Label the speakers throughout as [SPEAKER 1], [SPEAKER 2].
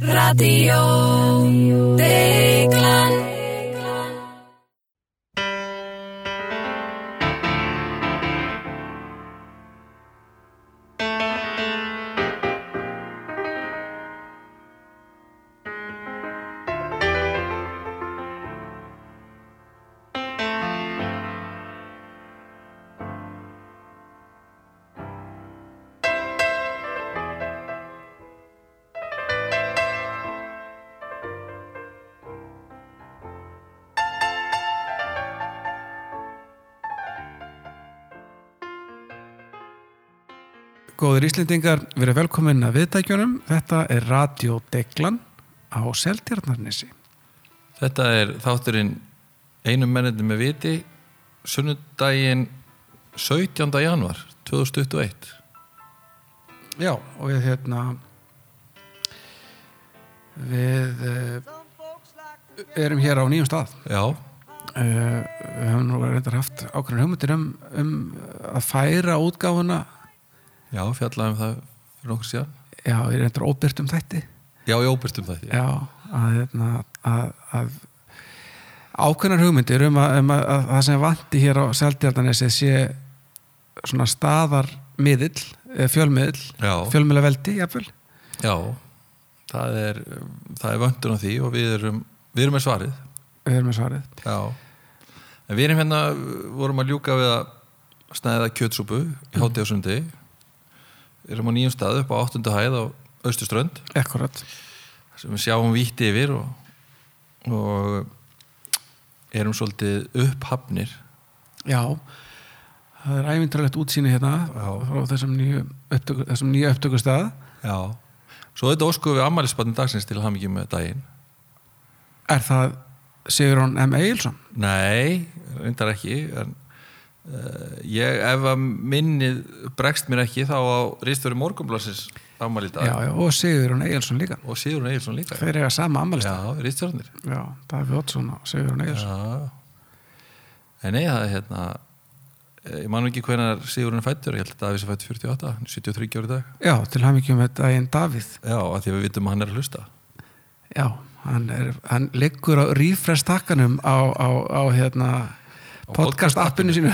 [SPEAKER 1] Radio
[SPEAKER 2] Góður Íslendingar, við erum velkomin að viðtækjunum. Þetta er Radio Deglan á Seltjarnarnesi.
[SPEAKER 3] Þetta er þátturinn einum mennandi með viti sunnudaginn 17. januar 2021
[SPEAKER 2] Já, og við hérna við uh, erum hér á nýjum stað.
[SPEAKER 3] Já,
[SPEAKER 2] Uh, við höfum nú reyndar haft ákveðin hugmyndir um, um að færa útgáfuna
[SPEAKER 3] já, fjallaðum það fyrir nokkur síðan.
[SPEAKER 2] Já, við erum reyndar óbyrtum þætti.
[SPEAKER 3] Já, ég óbyrtum það
[SPEAKER 2] já, að, hérna, að, að ákveðnar hugmyndir um að, um að, að það sem vanti hér á Seldjardanesi sé svona staðarmiðill eh, fjölmiðill,
[SPEAKER 3] Já.
[SPEAKER 2] fjölmiðla veldi jafnvel,
[SPEAKER 3] Já, það er, það er vöndun á því og við erum, við erum með svarið.
[SPEAKER 2] Við erum með svarið.
[SPEAKER 3] Já. En við erum hérna, vorum að ljúka við að snæða kjötsúpu í hátíð á sundi erum á nýjum stað upp á áttundu hæð á Östuströnd
[SPEAKER 2] ekkurat,
[SPEAKER 3] sem við sjáum víti yfir og, og erum svolítið upphafnir.
[SPEAKER 2] Já. Það er æfintralegt útsýni hérna
[SPEAKER 3] Já.
[SPEAKER 2] frá þessum nýju upptöku, upptökustað.
[SPEAKER 3] Já. Svo þetta óskuðum við ammælisbarni dagsins til hafa mikið með daginn.
[SPEAKER 2] Er það Sigurón M. Egilson
[SPEAKER 3] Nei, reyndar ekki en ég, ef að minnið bregst mér ekki þá á Ríðstöru Morgunblassins ammæli í dag.
[SPEAKER 2] Já, já, og Sigurón Egilson líka.
[SPEAKER 3] Og Sigur Egilson líka
[SPEAKER 2] þeir eiga sama ammælist
[SPEAKER 3] Já, Ríðstjörnir
[SPEAKER 2] já, Daví Oddsson og Sigurón Egilson
[SPEAKER 3] Já En nei, það er hérna eh, ég man ekki hvenær Sigurinn er fættur ég held að Davíð sé fættur 48, hann er 73 ára í dag.
[SPEAKER 2] Já, til hamingjum með daginn Davíð.
[SPEAKER 3] Já, af því að við vitum að hann er að hlusta.
[SPEAKER 2] Já, hann, er, hann liggur á rífrestakkanum á, á, á hérna podcast appinu sínu.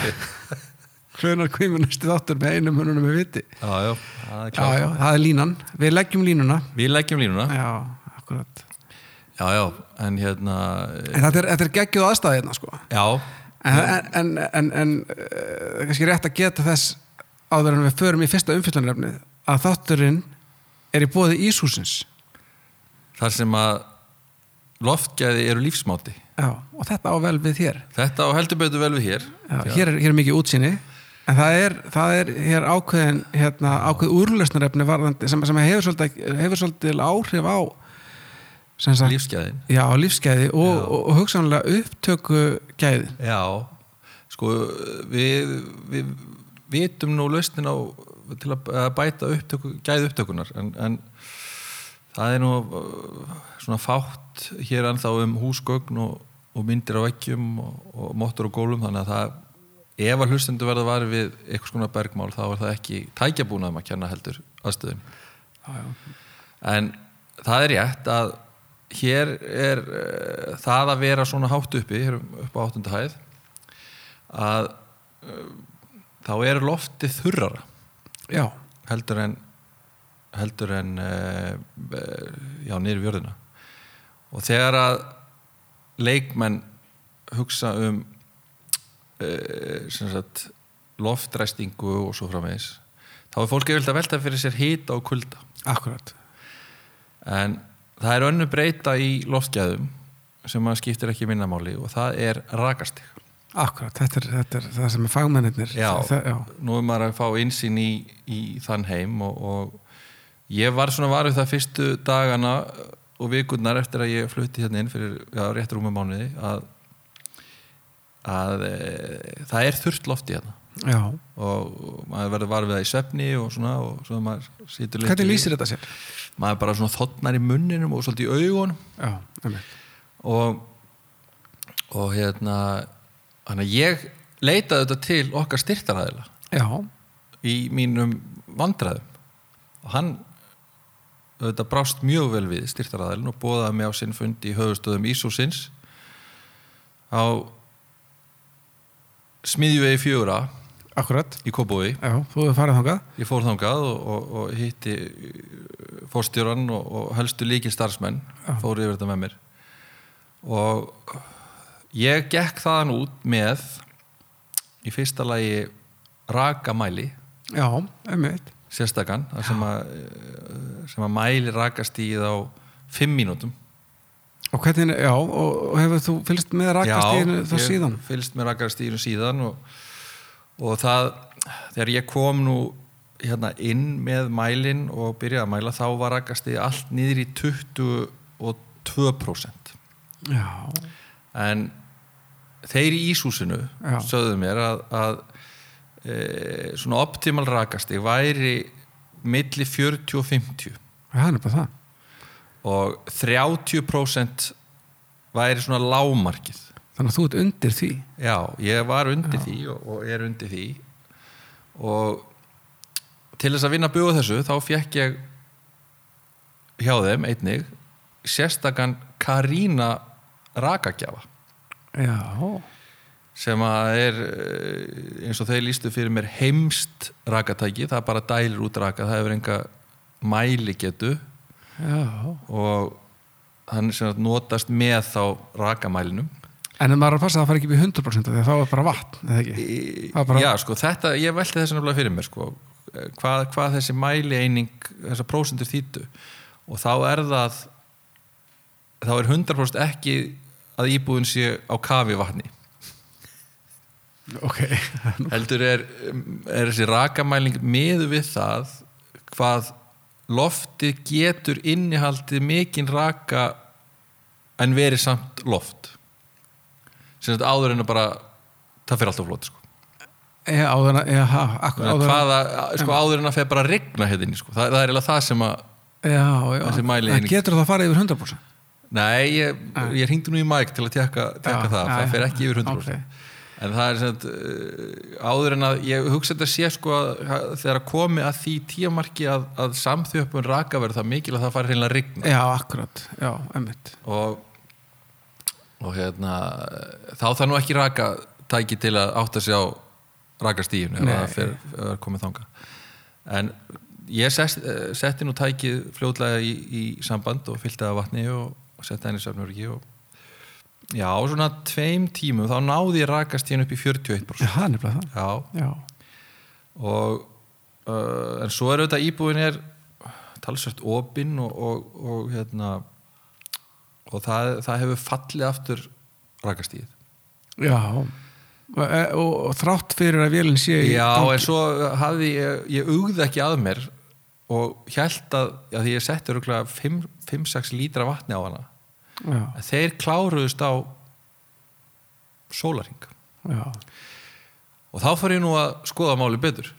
[SPEAKER 2] Hlunar kvímur næstu þáttur með einum mununum með viti.
[SPEAKER 3] Já, já, það er
[SPEAKER 2] já, það er línan, við leggjum línuna.
[SPEAKER 3] Við leggjum línuna.
[SPEAKER 2] Já, akkurat.
[SPEAKER 3] Já, já, en hérna
[SPEAKER 2] en þetta er, er geggjuð aðstæði hérna sko.
[SPEAKER 3] Já,
[SPEAKER 2] en, en, en, en, en uh, kannski rétt að geta þess áður en við förum í fyrsta umfyllunarefnið að þátturinn er í bóði Íshúsins
[SPEAKER 3] þar sem að loftgæði eru lífsmáti
[SPEAKER 2] já, og þetta á vel við hér.
[SPEAKER 3] Þetta á heldur betur vel við hér.
[SPEAKER 2] Já, hér, er, hér er mikið útsýni en það er, það er hér ákveðin hérna, ákveð úrlösnarefni varðandi sem, sem hefur, svolítið, hefur svolítið áhrif á sagt,
[SPEAKER 3] Lífsgæðin.
[SPEAKER 2] Já, lífsgæði og, og, og hugsanlega upptöku gæði
[SPEAKER 3] Já, sko við, við vitum nú lausnin á til að bæta upptöku, gæði upptökunar en, en það er nú uh, svona fátt hér ennþá um húsgögn og, og myndir á vekkjum og, og mottur og gólum þannig að það ef að hlustendur verða var við eitthvað skona bergmál þá er það ekki tækjabúnaðum að kenna heldur aðstöðun en það er rétt að hér er uh, það að vera svona hátt uppi hér um- upp á áttunda hæð að uh, þá er loftið þurrara
[SPEAKER 2] já,
[SPEAKER 3] heldur en heldur en uh, já, í vjörðina og þegar að leikmenn hugsa um uh, loftræstingu og svo framvegis þá er fólk yfirlega að velta fyrir sér hita og kulda.
[SPEAKER 2] Akkurat.
[SPEAKER 3] En það er önnu breyta í loftgæðum sem að skiptir ekki minnamáli og það er rakastig.
[SPEAKER 2] Akkurat, þetta er, þetta er það sem er fagmennir
[SPEAKER 3] Já,
[SPEAKER 2] já.
[SPEAKER 3] nú er maður að fá einsinn í, í þann heim og, og ég var svona varfið það fyrstu dagana og vikurnar eftir að ég flutti hérna inn fyrir já, rétt rúmum mánuði að, að e, það er þurft lofti hérna
[SPEAKER 2] já.
[SPEAKER 3] og, maður verður varfið það í svefni og svona og svo maður situr lengi
[SPEAKER 2] hvernig lýsir þetta sér?
[SPEAKER 3] maður bara svona þotnar í munninum og svolítið í augunum
[SPEAKER 2] já, einmitt.
[SPEAKER 3] og og hérna þannig að ég leitaði þetta til okkar styrtaræðila
[SPEAKER 2] já,
[SPEAKER 3] í mínum vandræðum og hann þetta brást mjög vel við styrtaraðalinn og bóðaði mig á sinn fundi í höfustöðum Ísúsins á smiðjuvegi fjögra
[SPEAKER 2] akkurat
[SPEAKER 3] í Kópói ég fór þangað og, og, og hitti fórstjóran og, og helstu líki starfsmenn fór yfir þetta með mér. Og ég gekk þaðan út með í fyrsta lagi rakamæli.
[SPEAKER 2] Já, einmitt
[SPEAKER 3] sérstakann sem að, sem að mæli rakastíð á fimm mínútum.
[SPEAKER 2] Og hvernig, já, og, hefur þú fylgst með rakastíðinu það síðan
[SPEAKER 3] ég fylgst með rakastíðinu síðan og, og það þegar ég kom nú hérna inn með mælin og byrjaði að mæla þá var rakastíð allt niður í 22%
[SPEAKER 2] já,
[SPEAKER 3] en þeir í Ísúsinu
[SPEAKER 2] Já.
[SPEAKER 3] sögðu mér að, að e, svona optimal rakastíð væri milli 40 og 50
[SPEAKER 2] það er bara það.
[SPEAKER 3] Og 30% væri svona lágmarkið.
[SPEAKER 2] Þannig að þú ert undir því.
[SPEAKER 3] Já, ég var undir því og, og er undir því. Og til þess að vinna búa þessu þá fekk ég hjá þeim einnig sérstakann Karína rakagjafa.
[SPEAKER 2] Já,
[SPEAKER 3] sem að er eh, eins og þeir lístu fyrir mér heimst rakatæki, það bara dælir út raka það hefur enga mæli getu
[SPEAKER 2] já.
[SPEAKER 3] Og hann notast með þá rakamælinum.
[SPEAKER 2] En maður er að passa að það fari ekki í 100% því þá er bara vatn, eða ekki? Er bara-
[SPEAKER 3] Já, sko, þetta, ég velti þessu nefnilega fyrir mér sko, hvað, hvað þessi mæli eining þessar prósendur þýttu og þá er það þá er 100% ekki að íbúðin sé á kafi vatni
[SPEAKER 2] ok,
[SPEAKER 3] heldur er, er þessi rakamæling miðu við það hvað loftið getur innihaldið mikinn raka en verið samt loft sem þetta áður en að bara það fyrir alltaf flott sko.
[SPEAKER 2] áður en
[SPEAKER 3] að
[SPEAKER 2] áður en
[SPEAKER 3] hvaða, sko, áður en að fer bara að regna hérna sko. það, það er eiginlega það sem að eining.
[SPEAKER 2] getur það farið yfir 100%
[SPEAKER 3] nei, ég, ég hringdi nú í mæk til að tekka, það,
[SPEAKER 2] já,
[SPEAKER 3] það
[SPEAKER 2] já.
[SPEAKER 3] fer ekki yfir 100%
[SPEAKER 2] Ok.
[SPEAKER 3] En það er sem sagt, uh, áður en að ég hugsa þetta sé sko að að þegar að komi að því tíamarki að, að samþjöppun raka verður það mikil að það fari hreinlega að rigna.
[SPEAKER 2] Já, akkurat, já, emmitt
[SPEAKER 3] og, og hérna þá það nú ekki raka tæki til að átta sig á rakastíðin ef
[SPEAKER 2] Nei.
[SPEAKER 3] það fer, er komið þanga en ég sest, eh, setti nú tækið fljótlega í, í samband og af vatni og, og setti inn í söfnurki og já, svona tveim tímum þá náði ég rakastíðin upp í 41%
[SPEAKER 2] já, nefnilega það.
[SPEAKER 3] Já,
[SPEAKER 2] já,
[SPEAKER 3] og uh, en svo er auðvitað íbúin er talsvært opinn og, og, og hérna og það, það hefur fallið aftur rakastíð
[SPEAKER 2] já. Og, og, og þrátt fyrir að vélinn sé í
[SPEAKER 3] já,
[SPEAKER 2] gangi.
[SPEAKER 3] en svo hafði ég, ég ugði ekki að mér og held að, því ég setti örgulega 5-6 lítra vatni á hana. að þeir kláruðust á sólaring og þá fór ég nú að skoða máli betur.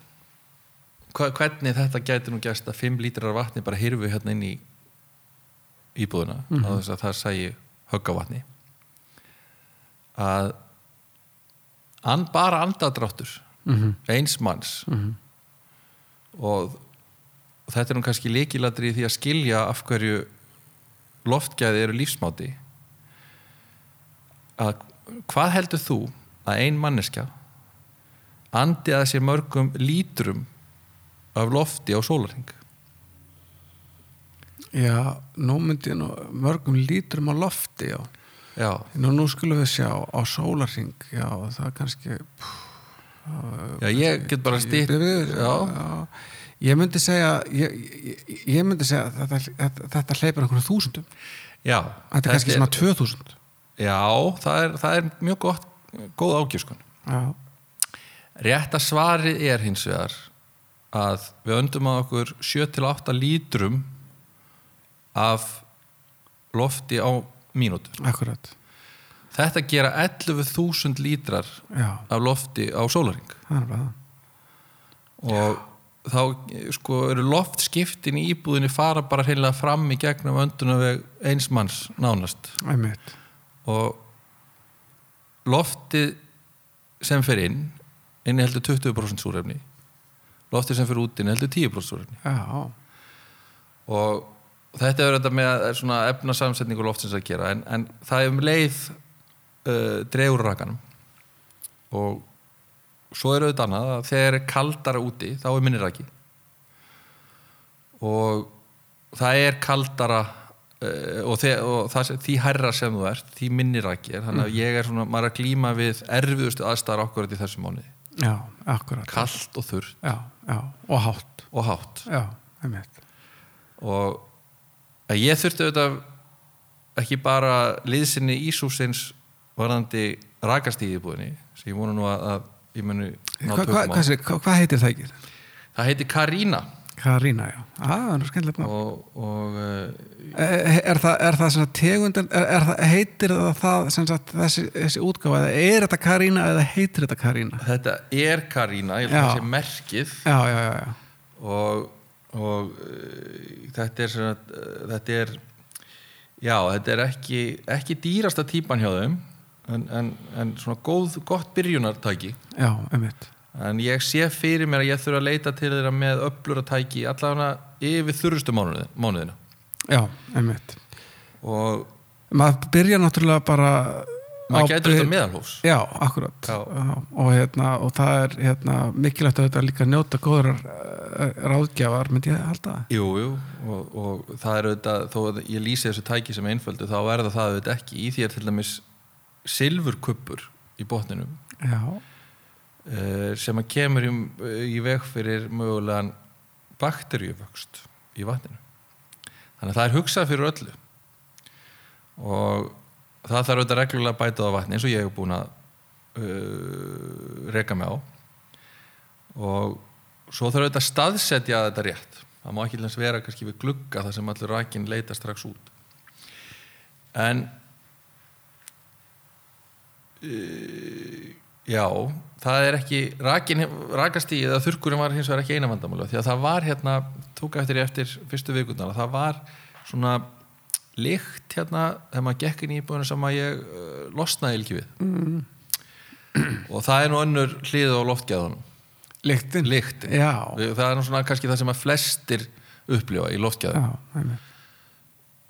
[SPEAKER 3] Hva, hvernig þetta gæti nú gæst að 5 lítrar vatni bara hirfu hérna inn í íbúðuna mm á þess að það sæi höggavatni að an, bara andadráttur
[SPEAKER 2] Mhm.
[SPEAKER 3] eins manns. Og, og þetta er nú kannski líkilatri í því að skilja af hverju loftgæði eru lífsmáti. Að hvað heldur þú að ein manneskja andi að sér mörgum lítrum af lofti á sólarhing
[SPEAKER 2] já nú myndi ég nú mörgum lítrum á lofti já,
[SPEAKER 3] já,
[SPEAKER 2] nú, nú skulum við sjá á sólarring já, það er kannski pff,
[SPEAKER 3] já ég get bara stýtt já,
[SPEAKER 2] já. Ég myndi segja ég, ég, ég myndi segja að þetta, þetta, hleypur einhverjum þúsundum.
[SPEAKER 3] Já
[SPEAKER 2] þetta er kannski svona 2000
[SPEAKER 3] já, það er, það er mjög gott góð ágjöskun
[SPEAKER 2] já,
[SPEAKER 3] rétta svarið er hins vegar að við öndum að okkur 7-8 lítrum af lofti á mínútu.
[SPEAKER 2] Akkurat.
[SPEAKER 3] Þetta gera 11.000 lítrar
[SPEAKER 2] já,
[SPEAKER 3] af lofti á sólaring
[SPEAKER 2] það er bara það.
[SPEAKER 3] Og þá sko eru loftskiptin í íbúðinni fara bara hreinlega fram í gegnum öndunaveg eins manns nánast.
[SPEAKER 2] Einmitt.
[SPEAKER 3] Og loftið sem fer inn inni heldur 20% súrefni. Loftið sem fer út inn heldur 10% súrefni.
[SPEAKER 2] Já,
[SPEAKER 3] og þetta er þetta með svona efnasamsetningu loftsins að gera. En, en það er um leið uh, dregur rakanum. Og svo er auðvitað annað að þegar er kaldara úti þá er minni raki. Og það er kaldara uh, og, þe og það, því herra sem þú ert því minni raki er. Þannig að ég er svona maður er að glíma við erfiðustu aðstæðar okkur í
[SPEAKER 2] já, akkurat
[SPEAKER 3] kallt og
[SPEAKER 2] já, og hátt.
[SPEAKER 3] Og hátt.
[SPEAKER 2] Já,
[SPEAKER 3] og ég þurfti auðvitað ekki bara liðsinni Ísúsins varðandi rakastíðibúðinni sem ég vona nú að ég muni ná
[SPEAKER 2] Hva, hva, hvað, hvað, hvað heitir það ekki?
[SPEAKER 3] það heiti Karína
[SPEAKER 2] Karína, já, ah, það er skemmtilegt maður
[SPEAKER 3] og, og
[SPEAKER 2] Er, er það, er það tegundin er, er það, heitir það, það sagt, þessi, þessi útgáfa, er þetta Karína eða heitir þetta Karína?
[SPEAKER 3] þetta er Karína ég
[SPEAKER 2] Já.
[SPEAKER 3] að sé merkið
[SPEAKER 2] Já, já, já, já.
[SPEAKER 3] og, og uh, þetta er svona, þetta er já, þetta er ekki ekki dýrasta típan hjá þeim en, en, en svona góð, gott byrjunartæki
[SPEAKER 2] Já, einmitt.
[SPEAKER 3] en ég sé fyrir mér að ég þurfa að leita til þeirra með öflura tæki allavega yfir þurrustu mánuði, mánuðina
[SPEAKER 2] Já, einmitt.
[SPEAKER 3] og
[SPEAKER 2] Maður byrja náttúrulega bara
[SPEAKER 3] maður
[SPEAKER 2] byr-
[SPEAKER 3] þetta meðalhófs
[SPEAKER 2] Já, akkurat.
[SPEAKER 3] Já.
[SPEAKER 2] Og, hérna, og það er hérna, mikilvægt að þetta líka njóta góður ráðgjafar, myndi ég halda það.
[SPEAKER 3] Jú, jú, og, og það er auðvitað, þó að ég lýsi þessu tæki sem einföldu, þá er það það auðvitað ekki í því er til dæmis silfurkuppur í botninum uh, sem að kemur í, í veg fyrir mögulegan bakteríuvöxt í vatninu. Þannig að það er hugsað fyrir öllu og það þarf auðvitað reglulega að bæta á vatni eins og ég hef búin að uh, reka mig á og svo þarf auðvitað að staðsetja þetta rétt. Það má ekki vera kannski við glugga þar sem allur rakin leita strax út. En Já, það er ekki rakin, rakastíð eða þurrkurinn var hins vegar ekki eina vandamála því að það var hérna, tók eftir í eftir fyrstu vikundar, það var svona lykt hérna þegar maður gekk inn í íbúinu sem að ég uh, losnaði ekki við mm. og það er nú önnur hlið á loftgæðunum
[SPEAKER 2] lyktin.
[SPEAKER 3] lyktin, það er nú svona kannski það sem að flestir upplifa í
[SPEAKER 2] einmitt.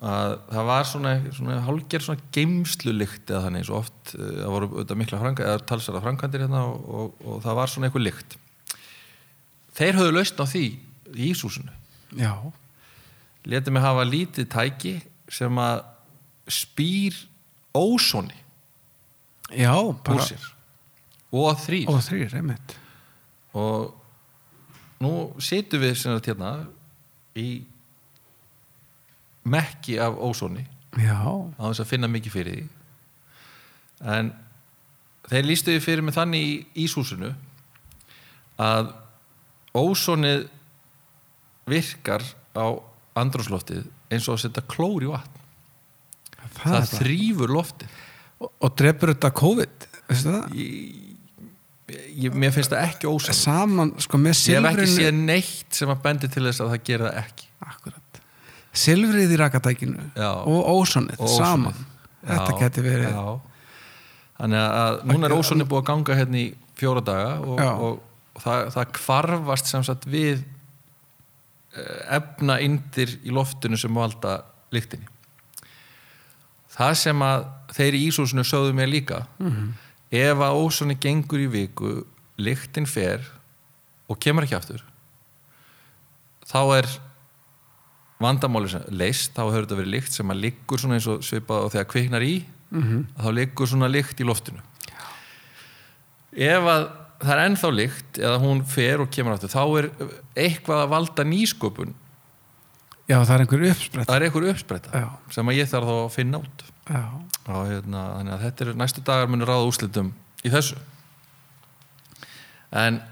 [SPEAKER 3] Að það var svona, svona hálger svona geimslulykt eða þannig svo oft, eh, það voru auðvitað mikla franga, eða talsara framkvæmdir hérna og, og, og það var svona eitthvað lykt. Þeir höfðu lausn á því í Ísúsinu
[SPEAKER 2] Já,
[SPEAKER 3] letið mig hafa lítið tæki sem að spýr ósoni
[SPEAKER 2] já, bara,
[SPEAKER 3] sér. Og þrýr
[SPEAKER 2] og þrýr, einmitt.
[SPEAKER 3] og nú situm við hérna í mekki af ósoni
[SPEAKER 2] Já,
[SPEAKER 3] á þess að finna mikið fyrir því en þeir lístu því fyrir mig þannig í íshúsinu að ósonið virkar á andrúsloftið eins og að setja klór í vatn
[SPEAKER 2] það,
[SPEAKER 3] það, þrýfur loftið
[SPEAKER 2] Og, og drefur þetta COVID, veistu það?
[SPEAKER 3] ég, ég, mér finnst það ekki ósann
[SPEAKER 2] Saman, sko, með
[SPEAKER 3] ég hef ekki
[SPEAKER 2] silfrinu.
[SPEAKER 3] séð neitt sem að bendi til þess að það gera það ekki.
[SPEAKER 2] Silfrið í rakatækinu og ósonið,
[SPEAKER 3] ósonið.
[SPEAKER 2] saman. Þetta
[SPEAKER 3] Já,
[SPEAKER 2] geti verið.
[SPEAKER 3] já. þannig að núna er ósonni búið að ganga hérna í fjóra daga og, og, og það, það kvarfast sem sagt við eh, efna indir í loftinu sem valda lyktinni það sem að þeir í Ísúsinu sögðu mér líka ef að ósonni gengur í viku lyktin fer og kemur ekki aftur þá er vandamáli leist, þá hefur þetta verið lykt sem að liggur svona eins og svipað og þegar kviknar í
[SPEAKER 2] Mhm.
[SPEAKER 3] að þá liggur svona lykt í loftinu ef að það er ennþá lykt eða hún fer og kemur aftur þá er eitthvað að valda nýsköpun
[SPEAKER 2] Já, það er einhver uppsprett.
[SPEAKER 3] það er eitthvað uppspretta
[SPEAKER 2] Já.
[SPEAKER 3] sem að ég þarf þá að finna út
[SPEAKER 2] Já,
[SPEAKER 3] og hérna, þannig að þetta er næstu dagar munur ráða úrslitum í þessu en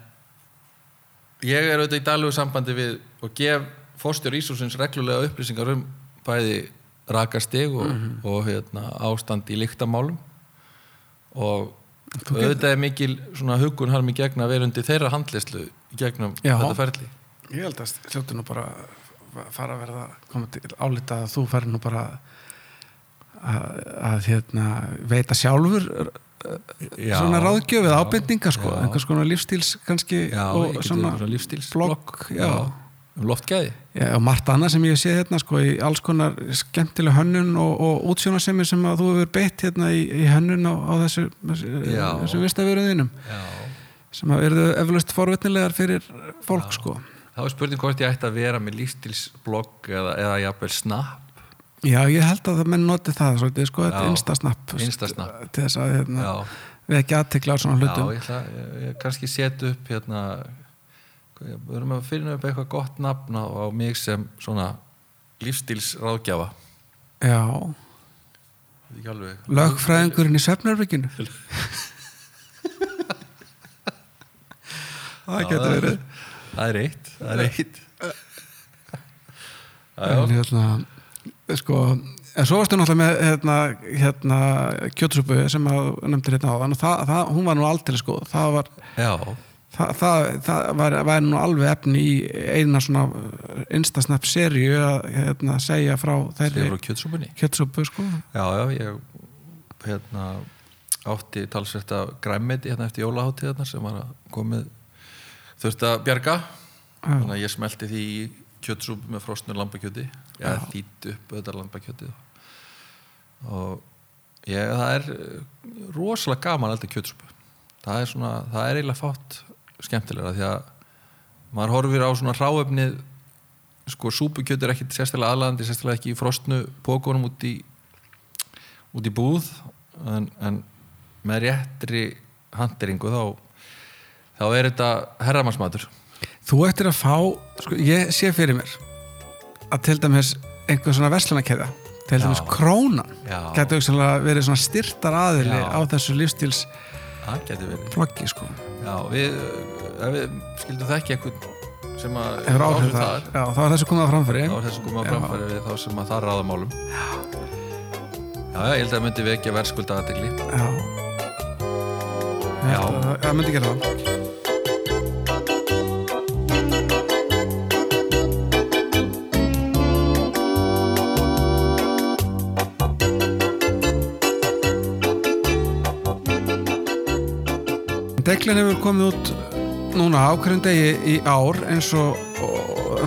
[SPEAKER 3] ég er auðvitað í daglegu sambandi við og gef fórstjór Ísúsins reglulega upplýsingar um bæði rakastig og, og hérna, ástand í lyktamálum. Og auðvitað er mikil svona hugun harmi gegn að vera undir þeirra handlislu í gegnum
[SPEAKER 2] Já.
[SPEAKER 3] þetta ferli.
[SPEAKER 2] Ég held að hljóttu nú bara fara að verða koma til álita að þú færi nú bara að, að hérna, veita sjálfur
[SPEAKER 3] Já.
[SPEAKER 2] svona ráðgjöf eða ábendinga sko, einhvers konar lífstíls kannski
[SPEAKER 3] Já,
[SPEAKER 2] og svona
[SPEAKER 3] svona lífstíls
[SPEAKER 2] blogg, já,
[SPEAKER 3] loftgæði
[SPEAKER 2] Já, og margt annað sem ég sé hérna sko í alls konar skemmtileg hönnun og, og útsjónarsemi sem að þú hefur beitt hérna í, í hönnun á, á þessu, þessu,
[SPEAKER 3] Já.
[SPEAKER 2] vistaveruðinum
[SPEAKER 3] Já.
[SPEAKER 2] sem að eru eflaust forvitnilegar fyrir fólk sko
[SPEAKER 3] þá er spurning hvort ég ætti að vera með lífstilsblogg eða, eða jafnvel snap
[SPEAKER 2] Já, ég held að það menn noti það svolítið, sko, þetta
[SPEAKER 3] Já.
[SPEAKER 2] instasnapp
[SPEAKER 3] Instasnapp.
[SPEAKER 2] til þess að hérna,
[SPEAKER 3] Já.
[SPEAKER 2] við ekki aðtekla á svona hlutum
[SPEAKER 3] Já, ég ætla ég, ég kannski setja upp hérna við erum að finna upp eitthvað gott nafn á, mig sem svona lífstilsráðgjafa
[SPEAKER 2] Já, lögfræðingurinn í svefnarbygginu Það getur verið.
[SPEAKER 3] Það er eitt Það er eitt.
[SPEAKER 2] En hérna sko, en svo varstu náttúrulega með hérna, hérna kjötsúpu sem að nefndir hérna á það, það, hún var nú aldrei sko það var,
[SPEAKER 3] já,
[SPEAKER 2] það, það, það var, var nú alveg efni í eina svona instasnapp serju að hérna, segja frá þeirri kjötsúpu sko.
[SPEAKER 3] Já, já, ég hérna átti talsvert af græmmeti hérna eftir jólaháttíðarnar sem var að komið þurfti að bjarga. Þannig að ég smelti því kjötsúpu með frosnu lambakjöti. Ég þýtt upp auðvitað lambakjötið. Og ég, það er eh, rosalega gaman alltaf kjötsúpu. Það er svona, það er eiginlega fátt skemmtilega því að maður horfir á svona ráefnið sko súpukjöt er ekkit sérstaklega aðlandi sérstaklega ekki í frostnu pókunum út í út í búð en, en með réttri handeringu þá þá er þetta herramannsmatur.
[SPEAKER 2] Þú ættir að fá, sko, ég sé fyrir mér að til dæmis einhver svona verslunarkeða til dæmis krónan getur auksanlega verið svona styrtar aðili á þessu lífstíls
[SPEAKER 3] það getur verið.
[SPEAKER 2] Floggi sko.
[SPEAKER 3] Já, við, ef við skildum það ekki eitthvað sem að
[SPEAKER 2] hefur áhrif þar, já, þá er þessu komið að framfæri.
[SPEAKER 3] Þá er þessu komið að
[SPEAKER 2] Já.
[SPEAKER 3] framfæri við þá sem að það ráða málum. Já, já, ég held að það myndi vekja verðskulda aðtegli
[SPEAKER 2] Já
[SPEAKER 3] Já.
[SPEAKER 2] Það, það myndi gera það Deglin hefur komið út núna ákveðin degi í ár eins og,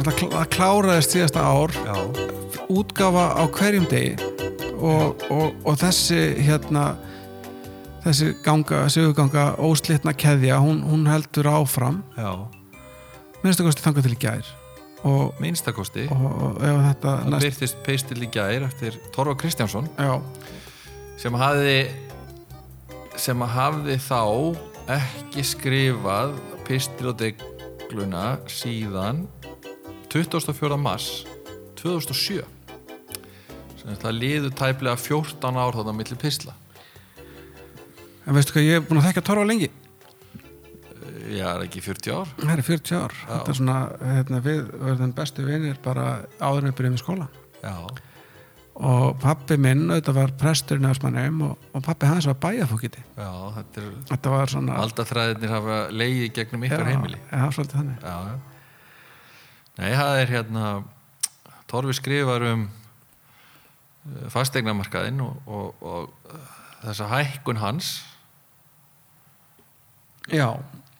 [SPEAKER 2] það kl- það kláraðist síðasta ár.
[SPEAKER 3] Já,
[SPEAKER 2] útgáfa á hverjum degi og, og, og þessi hérna þessi ganga, sigurganga óslitna keðja, hún, hún heldur áfram.
[SPEAKER 3] Já,
[SPEAKER 2] minnstu kosti þangað til í gær og,
[SPEAKER 3] minnstakosti?
[SPEAKER 2] og, þetta
[SPEAKER 3] það
[SPEAKER 2] næst,
[SPEAKER 3] byrtist peistil í gær eftir Torfa Kristjánsson.
[SPEAKER 2] Já,
[SPEAKER 3] sem hafði sem hafði þá ekki skrifað pistil og degluna síðan 24. mars 2007 sem það liðu tæplega 14 ár þarna milli pisla
[SPEAKER 2] en veistu hvað ég er búin að þekka Torfa lengi.
[SPEAKER 3] Ég er ekki 40 ár?
[SPEAKER 2] Það er 40 ár, þetta er svona hérna, við verðum bestu vinir bara áður við byrjum í skóla.
[SPEAKER 3] Já,
[SPEAKER 2] og pappi minn, auðvitað var prestur í Nöfsmannheim og, og pappi hans var bæjafókiti
[SPEAKER 3] já, þetta er
[SPEAKER 2] þetta var svona
[SPEAKER 3] aldaþræðinir hafa leiði gegnum ykkar
[SPEAKER 2] já,
[SPEAKER 3] heimili.
[SPEAKER 2] já, svolítið þannig.
[SPEAKER 3] Já. Nei, það er hérna Torfi skrifar um eh, fastegnamarkaðinn og, og, og eh, þessa hækkun hans.
[SPEAKER 2] Já,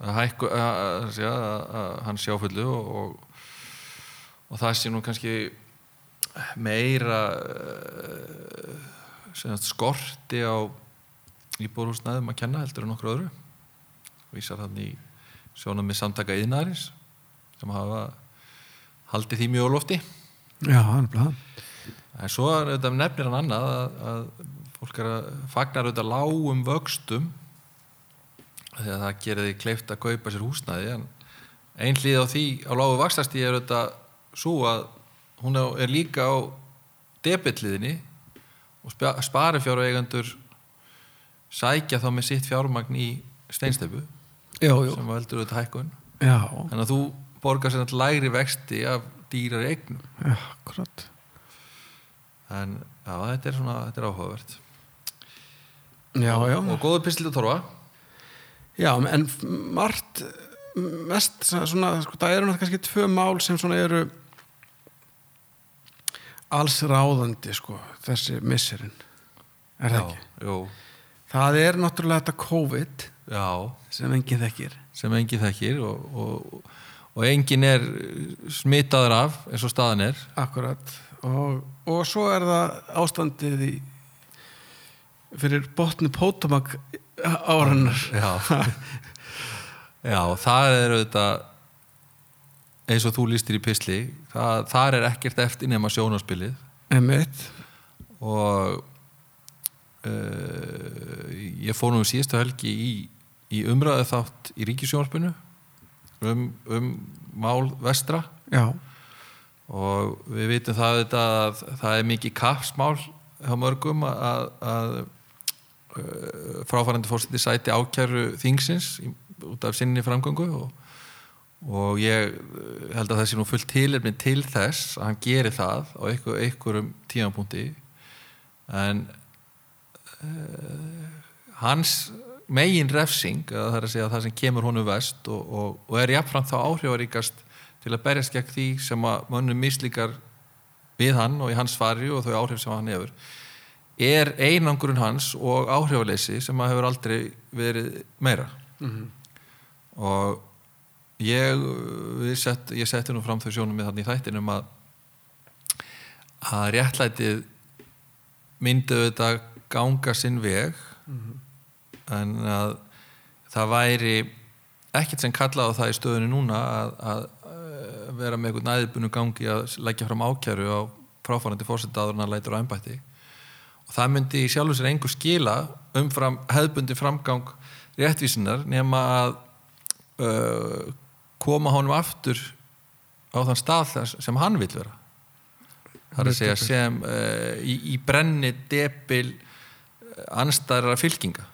[SPEAKER 3] hækku, að, að, að, hans sjáfullu og, og, og það sé nú kannski meira uh, sagt, skorti á íbúrhúsnæðum að kenna heldur en nokkur öðru. Vísar hann í sjónum með samtaka yðnaris sem hafa haldið því mjög lofti.
[SPEAKER 2] Já, hann er blað.
[SPEAKER 3] En svo auðvitað nefnir hann annað að, að fólk er að fagnar auðvitað lágum vöxtum því að það gerir því kleift að kaupa sér húsnæði en ein hlið á því á lágu vaxtastíð er auðvitað svo að hún er- líka á debitliðinni og spari fjára eigendur sækja þá með sitt fjármagn í
[SPEAKER 2] já,
[SPEAKER 3] sem veldur auðvitað hækkun.
[SPEAKER 2] Já,
[SPEAKER 3] þannig að þú borgar sér náttúrulega lægri vexti af dýrar eignum.
[SPEAKER 2] Já, akkurat.
[SPEAKER 3] En já, þetta er svona, þetta er áhugavert.
[SPEAKER 2] Já, já,
[SPEAKER 3] og góður pistil að torfa
[SPEAKER 2] já, en margt mest svona, sko, það eru náttúrulega kannski tvö mál sem svona eru alls ráðandi sko, þessi misserinn er það
[SPEAKER 3] já,
[SPEAKER 2] ekki?
[SPEAKER 3] jú,
[SPEAKER 2] Það er náttúrulega þetta COVID
[SPEAKER 3] já,
[SPEAKER 2] sem enginn þekkir.
[SPEAKER 3] Sem engi þekkir og, og, og enginn er smitaður af eins og staðan er.
[SPEAKER 2] Akkurat. Og, og svo er það ástandið í fyrir botni Pótamag áranar
[SPEAKER 3] já. Já, það er auðvitað eins og þú lístir í pisli það, þar er ekkert eftir nema sjónaspilið
[SPEAKER 2] einmitt.
[SPEAKER 3] Og uh, ég fór nú síðustu helgi í, í umræðu þátt í ríkisjónarpinu um, um mál vestra.
[SPEAKER 2] Já,
[SPEAKER 3] og við vitum það þetta að það er mikið kapsmál hjá mörgum að, að uh, fráfærandi fórseti sæti ákjæru þingsins út af sinni framgöngu og, og ég uh, held að það sé nú fullt tilefni til þess að hann geri það á einhver, einhverjum tímanpunkti en uh, hans megin refsing það er að segja það sem kemur honum vest og, og, og er jafnframt þá áhrifaríkast til að berjast gegn því sem að mönnum mislíkar við hann og í hans fari og þau áhrif sem hann hefur er einangurinn hans og áhrifaleysi sem að hefur aldrei verið meira. Og ég við sett, ég setti nú fram þau sjónum með þannig þættinum að að réttlætið myndi auðvitað ganga sinn veg en að það væri ekkert sem kallaði það í stöðunni núna að, að eh, vera með eitthvað næðbunum gangi að leggja fram ákjæru á fráfærandi fórsetaður en að lætur á embætti. Og það myndi í sjálfur sér engu skila umfram hefðbundi framgang réttvísinar nema að uh, koma honum aftur á þann stað sem hann vil vera. Það er að segja sem uh, í, í brenni debil anstæðra fylkinga.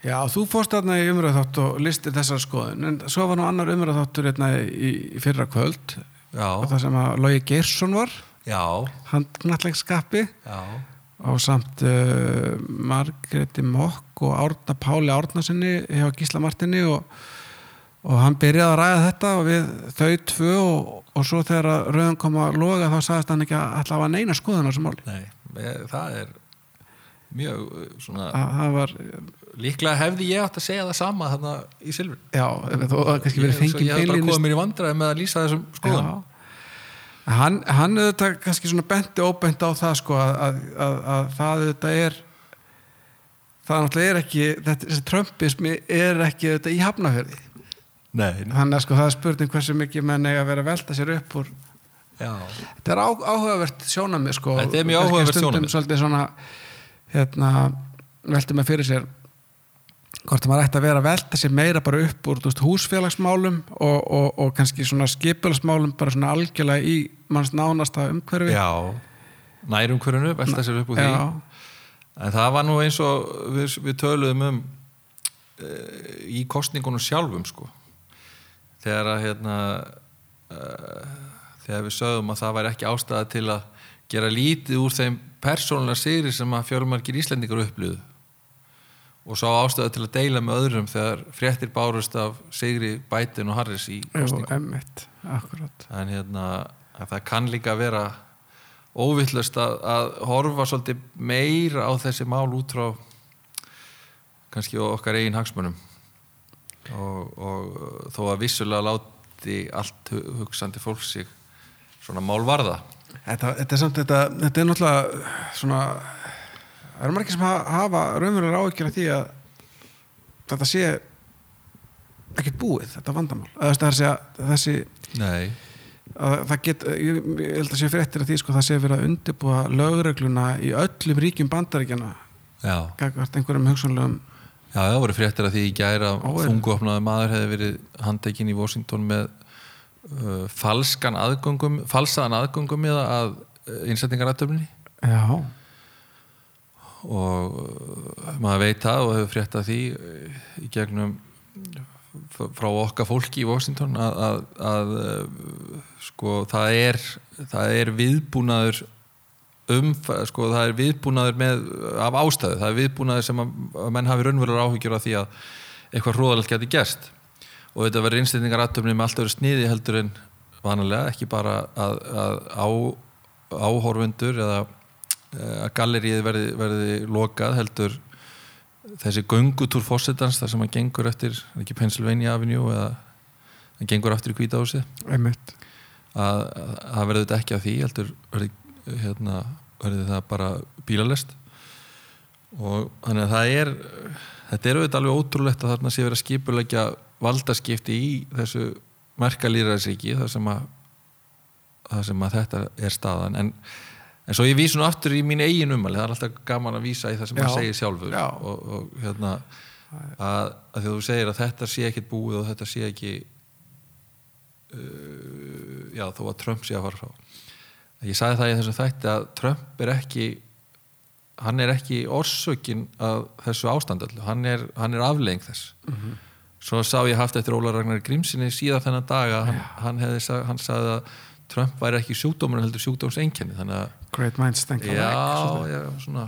[SPEAKER 2] Já, þú fórst þarna í umræðátt og listir þessar skoðun en svo var nú annar umræðáttur hérna í, í fyrra kvöld
[SPEAKER 3] já,
[SPEAKER 2] það sem að Lógi Geirsson var.
[SPEAKER 3] Já,
[SPEAKER 2] hann knallegskapi
[SPEAKER 3] já.
[SPEAKER 2] Á samt uh, Margreti Mokk og Árna Páli Árnasinni hjá Gísla Martini og, og hann byrjaði að ræða þetta og við þau tvö og, og svo þegar rauðan kom að loga þá sagðist hann ekki að alltaf að neina skoðun á þessu máli.
[SPEAKER 3] Nei, eh, það er mjög uh, svona
[SPEAKER 2] að það var,
[SPEAKER 3] líklega hefði ég átt að segja það sama þarna í Silfur
[SPEAKER 2] já, þó að kannski verið fengið
[SPEAKER 3] ég hef bara komið mér í vandræði með að lýsa þessum skoðun
[SPEAKER 2] Já. Hann, hann auðvitað kannski svona benti óbent á það sko að, að, að, að það auðvitað er það náttúrulega er ekki þetta, þessi trömpismi er ekki auðvitað í hafnafjörði þannig að sko það er spurning hversu mikið menn eiga að vera að velta sér upp úr
[SPEAKER 3] já,
[SPEAKER 2] þetta er á, áhugavert sjónamið sko.
[SPEAKER 3] Þetta er mjög áhugavert
[SPEAKER 2] stundum
[SPEAKER 3] sjónarmið.
[SPEAKER 2] svolítið svona hérna velti maður fyrir sér hvort maður ætti að vera að velta sér meira bara upp úr veist, húsfélagsmálum og, og, og kannski svona skipulagsmálum bara svona algjörlega í manns nánasta umhverfi.
[SPEAKER 3] Já. Nærum hverjunu, velta sér upp úr því.
[SPEAKER 2] Já.
[SPEAKER 3] en það var nú eins og við, við töluðum um e, í kostningunum sjálfum sko þegar að hérna e, þegar við sögum að það væri ekki ástæða til að gera lítið úr þeim persónulega sigri sem að fjölmargir Íslendingar upplýðu og svo ástæða til að deila með öðrum þegar fréttir bárust af sigri Biden og Harris í kostningum en hérna að það kann líka vera óvillast að, að horfa svolítið meira á þessi mál út frá kannski okkar eigin hagsmunum og, og þó að vissulega láti allt hu- hugsandi fólk sig svona mál varða
[SPEAKER 2] Þetta, þetta er samt, þetta, þetta er náttúrulega svona, það eru margir sem ha- hafa raunverulega áhyggjur af því að þetta sé ekkert búið, þetta vandamál. Að það er að segja, þessi
[SPEAKER 3] Nei,
[SPEAKER 2] að það get, ég, held að sé fréttir af því sko, það sé verið að undirbúa lögregluna í öllum ríkjum bandaríkjana
[SPEAKER 3] já.
[SPEAKER 2] einhverjum hugsanlegum
[SPEAKER 3] Já, það voru fréttir að því í gæra
[SPEAKER 2] Óeirð.
[SPEAKER 3] þungofnaði maður hefði verið handtekinn í Washington með uh, falskan aðgöngum falsaðan aðgöngum með að uh, innsetningarættöfni
[SPEAKER 2] Já,
[SPEAKER 3] og uh, maður veit það og hefur frétt að því uh, í gegnum f- frá okkar fólki í Washington að, að, að uh, sko það er það er viðbúnaður um, sko það er viðbúnaður með, af ástæðu, það er viðbúnaður sem að, að menn hafi raunverulega áhyggjur af því að eitthvað hróðalegt geti gerst. Og þetta verður innstendingar aðtöfni með allt öðru sniði heldur en vanalega, ekki bara að, að á, áhorfundur eða eh, að gallerið verði, verði lokað heldur þessi göngutúr fósettans þar sem að gengur eftir ekki Pennsylvania Avenue eða hann gengur aftur í að að það verður þetta ekki að því heldur verður, hérna, verður það bara bílalest og þannig að það er þetta er auðvitað alveg ótrúlegt að þarna sé verið að skipulegja valdaskipti í þessu merka lýræðsríki þar sem að þar sem að þetta er staðan en, en svo ég vísi nú aftur í mín eigin umæli það er alltaf gaman að vísa í það sem
[SPEAKER 2] Já.
[SPEAKER 3] maður segir sjálfur
[SPEAKER 2] Já.
[SPEAKER 3] og, og hérna að, að þú segir að þetta sé ekkit búið og þetta sé ekki uh, já þó að Trump sé að fara frá ég sagði það í þessu þætti að Trump er ekki hann er ekki orsökin að þessu ástandallu, hann er, hann er aflegging þess. Svo sá ég haft eftir Óla Ragnar Grímsinni síðan þennan dag að hann, hann, hefði, hann sagði að Trump væri ekki sjúkdómur en heldur að
[SPEAKER 2] great minds think alike
[SPEAKER 3] já, já, svona.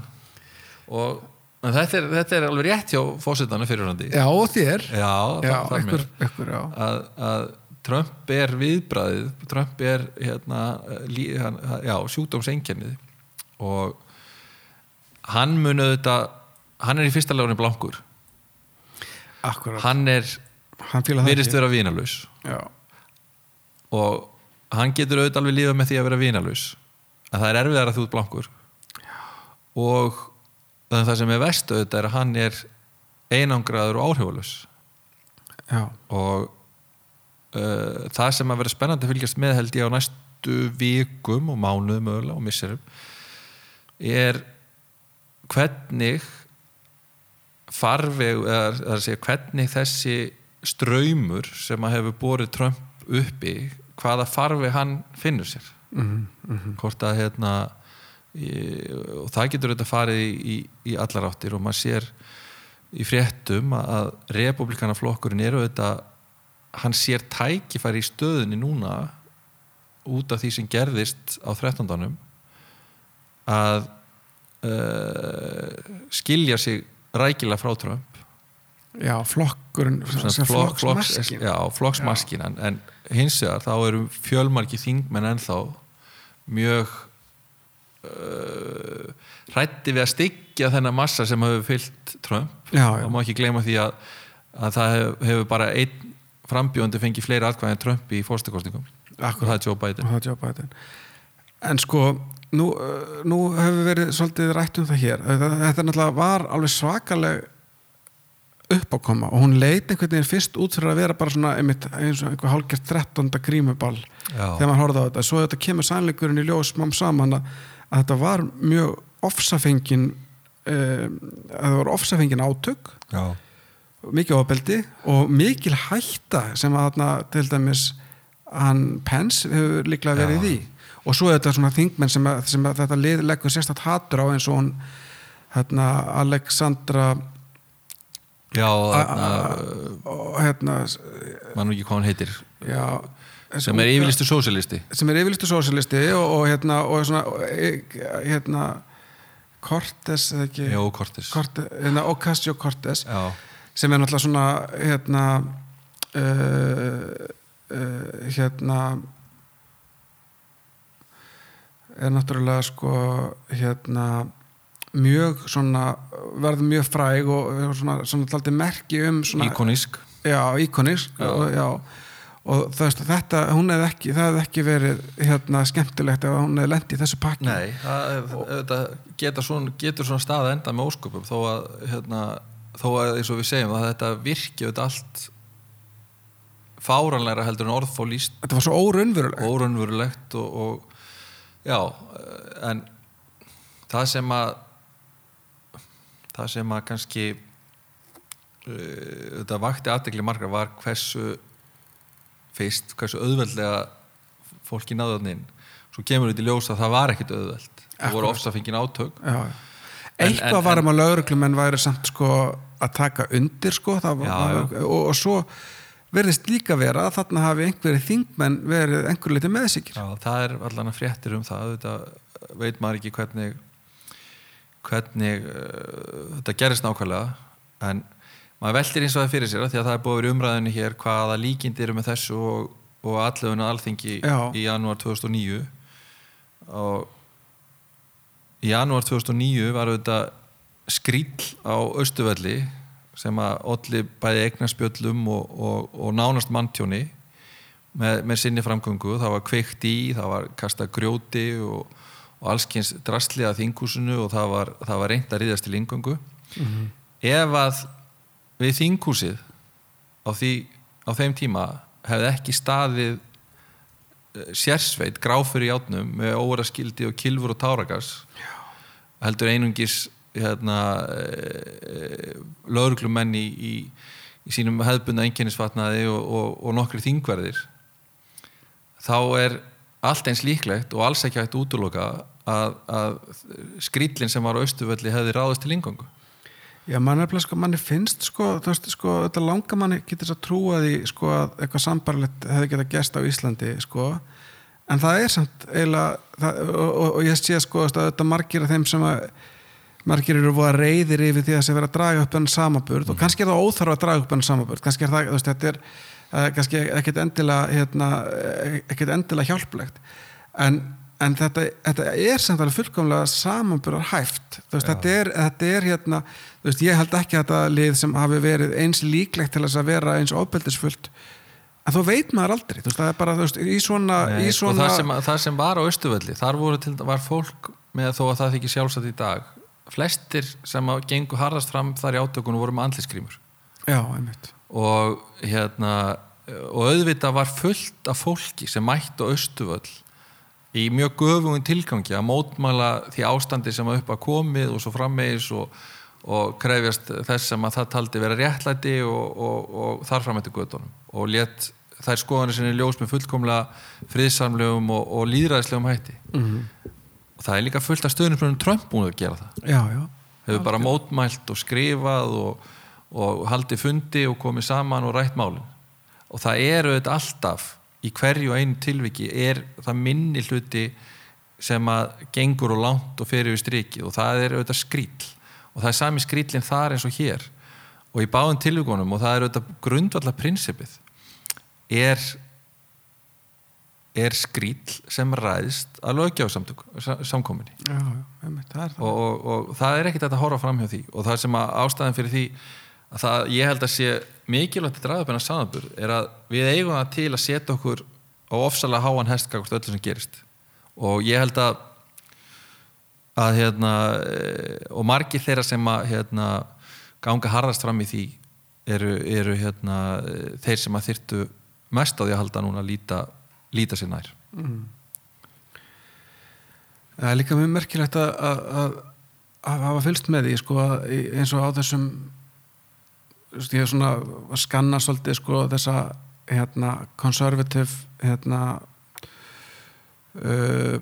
[SPEAKER 3] Og þetta, er, þetta er alveg rétt hjá fósitana fyrirhandi
[SPEAKER 2] já þér.
[SPEAKER 3] Já,
[SPEAKER 2] já,
[SPEAKER 3] það
[SPEAKER 2] ykkur, ykkur, já.
[SPEAKER 3] Að, að Trump er viðbræðið Trump er hérna, lí, hann, já, sjúkdómseinkennið og hann mun auðvitað hann er í fyrsta legunni blankur.
[SPEAKER 2] Akkurat, hann,
[SPEAKER 3] er, virðist vera vínalaus.
[SPEAKER 2] Já,
[SPEAKER 3] og hann getur auðvitað alveg lífað með því að vera vínalaus. Að það er erfiðar að þú ert blankur. Og þannig það sem er vest auðvitað er að hann er einangraður og áhrifalaus.
[SPEAKER 2] Já,
[SPEAKER 3] og uh, það sem að vera spennandi að fylgjast með held ég á næstu vikum og mánuðum mögulega og misserum er hvernig farveg eða það er að segja hvernig þessi ströymur sem að hefur borið Trump uppi hvaða farveg hann finnur sér.
[SPEAKER 2] Mhm, mhm.
[SPEAKER 3] Hvort að hérna og það getur þetta farið í, í, allar áttir og maður sér í fréttum að, republikanaflokkurinn eru þetta hann sér tækifæri í stöðunni núna út af því sem gerðist á 13. að uh, skilja sig rækilega frá Trump.
[SPEAKER 2] Já, flokkurinn
[SPEAKER 3] flokks-
[SPEAKER 2] flokksmaskin
[SPEAKER 3] já, flokksmaskin en, en hins vegar þá eru fjölmarki þingmenn ennþá mjög uh, hrætti við að styggja þennan massa sem hefur fyllt Trump.
[SPEAKER 2] Já,
[SPEAKER 3] og má ekki gleyma því að, að það hefur, hefur bara einn frambjóndi fengið fleiri atkvæði en Trump í fórstakostingum og það er Joe Biden
[SPEAKER 2] er Joe Biden en sko nú, nú hefur verið svolítið rætt um það hér þetta, náttúrulega var alveg svakaleg uppákoma og hún leit einhvern veginn fyrst út fyrir að vera bara svona einmitt, eins og einhver hálfgjert 13. grímuball
[SPEAKER 3] Já.
[SPEAKER 2] þegar maður horfði á þetta svo þetta kemur sannleikurinn í ljós mám saman að, að þetta var mjög ofsafengin um, að það var ofsafengin átök
[SPEAKER 3] Já.
[SPEAKER 2] Mikið ofbeldi og mikil hætta sem að þarna til dæmis hann Pence hefur líklega verið í. Og svo er þetta svona þingmenn sem, að, sem að þetta leggur sérstætt hatur á eins og hún hérna Alexandra
[SPEAKER 3] Já,
[SPEAKER 2] a-
[SPEAKER 3] þarna,
[SPEAKER 2] og hérna
[SPEAKER 3] mann ekki hvað hann heitir.
[SPEAKER 2] Já,
[SPEAKER 3] sem er yfirlistu sósilisti
[SPEAKER 2] sem er yfirlistu sósilisti og, og hérna og svona hérna Cortes eða ekki?
[SPEAKER 3] Jó, Kortis
[SPEAKER 2] Cortes, hérna, Ocasio Cortes
[SPEAKER 3] Já,
[SPEAKER 2] sem er náttúrulega svona hérna uh, uh, hérna er náttúrulega sko hérna mjög svona verður mjög fræg og og svona, svona taldi merki um svona,
[SPEAKER 3] íkonísk.
[SPEAKER 2] Já, íkonisk
[SPEAKER 3] Já.
[SPEAKER 2] og, já, og veist þetta hún hefði ekki, það hefði ekki verið hérna skemmtilegt ef hún hefði lent í þessu pakki.
[SPEAKER 3] Nei, það, það geta svona, getur svona stað að enda með ósköpum þó að, hérna, þó að eins og við segjum að þetta virki auðvitað allt fáranlegra heldur en orðfól líst
[SPEAKER 2] þetta var svo óraunverulegt.
[SPEAKER 3] Órunverulegt og, og já, en það sem að það sem að kannski uh, þetta vakti aðtekli margar var hversu fyrst, hversu auðveldlega fólki náðu þannig inn. Svo kemur þetta í ljós að það var ekkit auðveld. Það voru
[SPEAKER 2] Akkurat.
[SPEAKER 3] ofsafengin átök.
[SPEAKER 2] Já.
[SPEAKER 3] En-
[SPEAKER 2] eitthvað
[SPEAKER 3] en-
[SPEAKER 2] var um að lauruglum en væri samt sko að taka undir sko það var,
[SPEAKER 3] Já,
[SPEAKER 2] var, og, og svo verðist líka vera að þarna hafi einhverju þingmenn verið einhverju liti meðsikir
[SPEAKER 3] Já, það er allan að fréttir um það þetta veit maður ekki hvernig hvernig uh, þetta gerist nákvæmlega en maður veltir eins og það fyrir sér því að það er búið vera umræðinu hér hvaða líkindi eru með þessu og, og allavegna alþingi
[SPEAKER 2] Já.
[SPEAKER 3] í janúar 2009 og í janúar 2009 var þetta skrýll á Östuvelli sem að olli bæði eignarspjöllum og, og, og nánast manntjóni með, með sinni framgöngu, það var kveikt í það var kastað grjóti og, og allskyns drastliða þingúsinu og það var, það var reynd að riðast til ingöngu ef að við þingúsið á, því, á þeim tíma hefði ekki staðið eh, sérsveit, gráfur í átnum með óvara skildi og kilfur og táragas heldur einungis hérna e, lögurglumenn í, í, í sínum hefðbunda einkennisfatnaði og, og, og nokkri þingverðir þá er allt eins líklegt og alls ekki hægt útloka að, að skrýtlinn sem var á Östufölli hefði ráðist til ingangu
[SPEAKER 2] Já, mann er sko, manni finnst sko, þú veist, sko, þetta langar manni getur þess að trúa því, sko, að eitthvað sambarlegt hefði getað gæst á Íslandi, sko en það er samt eiginlega, það, og, og, og ég sé, sko, að þetta margir af þeim sem að margir eru að reyðir yfir því að sé verið að draga upp enn samaburð mm. og kannski er það óþarf að draga upp enn samaburð, kannski er það, þú veist, þetta er uh, kannski ekkit endilega, hérna, ekkit endilega hjálplegt, en en þetta, þetta er samt alveg fullkomlega samanbúrar hæft veist, þetta, er, þetta er hérna veist, ég held ekki að þetta lið sem hafi verið eins líklegt til þess að vera eins ofbeldisfullt en þú veit maður aldrei veist, það er bara í svona,
[SPEAKER 3] Nei,
[SPEAKER 2] í svona...
[SPEAKER 3] Það, sem, það sem var á Östuvöldi þar til, var fólk með þó að það þykir sjálfsagt í dag flestir sem gengur harðast fram þar í átökunum voru með andliskrýmur og hérna og auðvitað var fullt af fólki sem mætti á Östuvöld í mjög göfungin tilgangi að mótmæla því ástandi sem upp að komið og svo frammeðis og, og krefjast þess sem að það taldi vera réttlæti og, og, og þar fram eftir gödunum og let þær skoðanir sinni ljós með fullkomlega friðsamlegum og líðræðislegum hætti. Mm -hmm. og það er líka fullt af stöðnum Trump búin að gera það.
[SPEAKER 2] Já, já.
[SPEAKER 3] hefur bara mótmælt og skrifað og haldið fundi og komið saman og rætt málin. Og það eru þetta alltaf í hverju einu tilviki er það minni hluti sem að gengur og langt og fer yfir strikið. Og það er auðvitað skrýll og það er sami skrýllin þar eins og hér. Og í báðum tilvíkonum og það er auðvitað grundvallar prinsipið er er skrýll sem ræðist að lögja á samkominni
[SPEAKER 2] já, já, það
[SPEAKER 3] og, og, og það er ekkert að horfa fram hjá því. Og það sem að ástæðan fyrir því að það, ég held að sé mikilvægt að draða upp hennar samanburð er að við eigum það til að setja okkur á ofsalega háan hestkakvort öllu sem gerist. Og ég held að að hérna eh, og margir þeirra sem að hérna, ganga harðast fram í því eru, eru hérna þeir sem að þyrtu mest á því að halda núna að líta, líta sér nær mm.
[SPEAKER 2] Það er líka mjög merkilegt að, að, að, hafa fylst með því sko, eins og á þessum ég hef svona að skanna svolítið sko þessa hérna conservative hérna uh,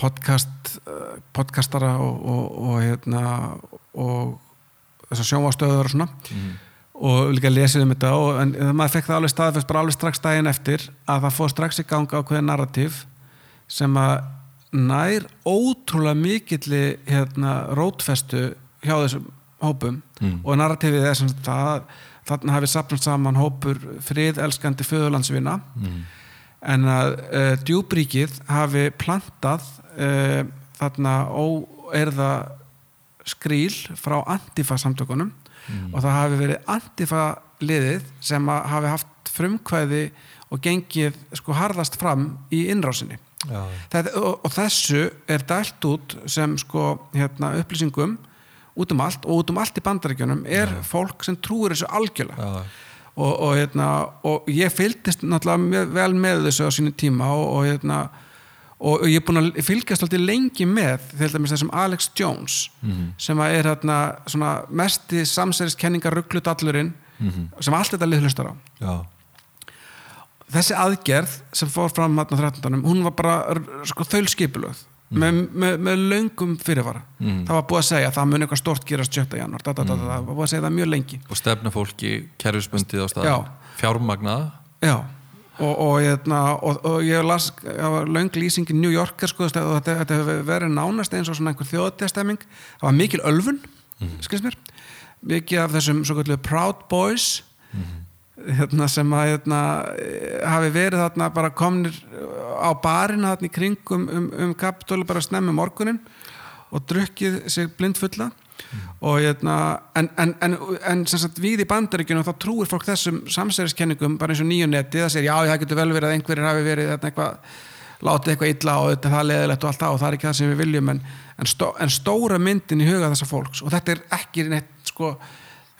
[SPEAKER 2] podcast uh, podcastara og, og, og hérna og þessar sjónvástöður og svona mm. Og líka lesið um þetta og, en maður fekk það alveg staðfest bara alveg strax daginn eftir að það fóð strax í ganga á hverja narrativ sem að nær ótrúlega mikilli hérna rótfestu hjá þessum hópum mm. og narratífið er sem það þarna hafi sapnast saman hópur friðelskandi föðurlandsvinna mm. en að uh, djúbríkið hafi plantað uh, þarna óerða skríl frá antifa samtökunum mm. og það hafi verið antifa liðið sem hafi haft frumkvæði og gengið sko harðast fram í innrásinni Þetta, og, og þessu er dælt út sem sko hérna, upplýsingum út um allt og út um allt í bandaríkjunum er ja. fólk sem trúir þessu algjörlega ja. og, og, hérna, og ég fylgist náttúrulega vel með þessu á sínu tíma og, og hérna og ég er búin að fylgjast alltaf lengi með til dæmis þessum Alex Jones mm -hmm. sem er hérna mest í samsæriskenningar rugglutallurinn mm -hmm. sem allt þetta lið hlustar á Já. þessi aðgerð sem fór fram á 13. hún var bara sko, þaulskipilöð mm. með, með, með löngum fyrirvara mm. það var búið að segja að það mun eitthvað stort gerast 7. januar, da, það var búið að segja það mjög lengi
[SPEAKER 3] og stefna fólki kerfisbundið á stað fjármagnaða
[SPEAKER 2] já og, og, hérna, og, og ég las löng lýsing í New Yorker sko, og þetta, þetta hefur verið nánast eins og svona einhver þjóðtestemming það var mikil ölfun mm. skilst mér. Mikið af þessum svo kallu Proud Boys mm hérna, sem að hérna, hafi verið þarna bara komnir á barina þarna í kringum um, um kapitúli bara snemmi morgunin og drukkið sig blindfulla og hérna en, en, en, en sem sagt við í bandaríkjunum þá trúir fólk þessum samsæriskenningum bara eins og nýjunetti það segir já það getur vel verið að einhverjir hafi verið eitthvað látið eitthvað illa og þetta er leðilegt og allt það og það er ekki það sem við viljum. En, en, stó, en stóra myndin í huga þessa fólks og þetta er ekki neitt sko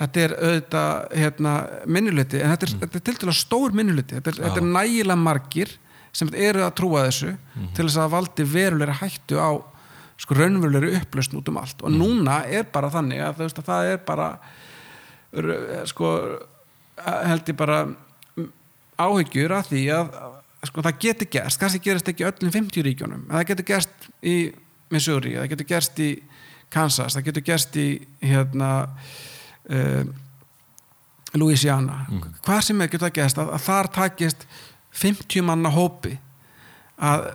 [SPEAKER 2] þetta er auðvitað hérna, minniluti en þetta er, þetta er til dæla stór minniluti þetta er, þetta er nægilega margir sem eru að trúa þessu til þess að valdi verulegra hættu á sko raunverulegri upplösn út um allt. Og núna er bara þannig að, veist, að það er bara sko held ég bara áhyggjur af því að sko það getur gerst, kannski gerist ekki öllum 50 ríkjónum, en það getur gerst í Missouri, það getur gerst í Kansas, það getur gerst í hérna uh, Louisiana. Mm. hvað sem er getur það gerst að, að þar takist 50 manna hópi að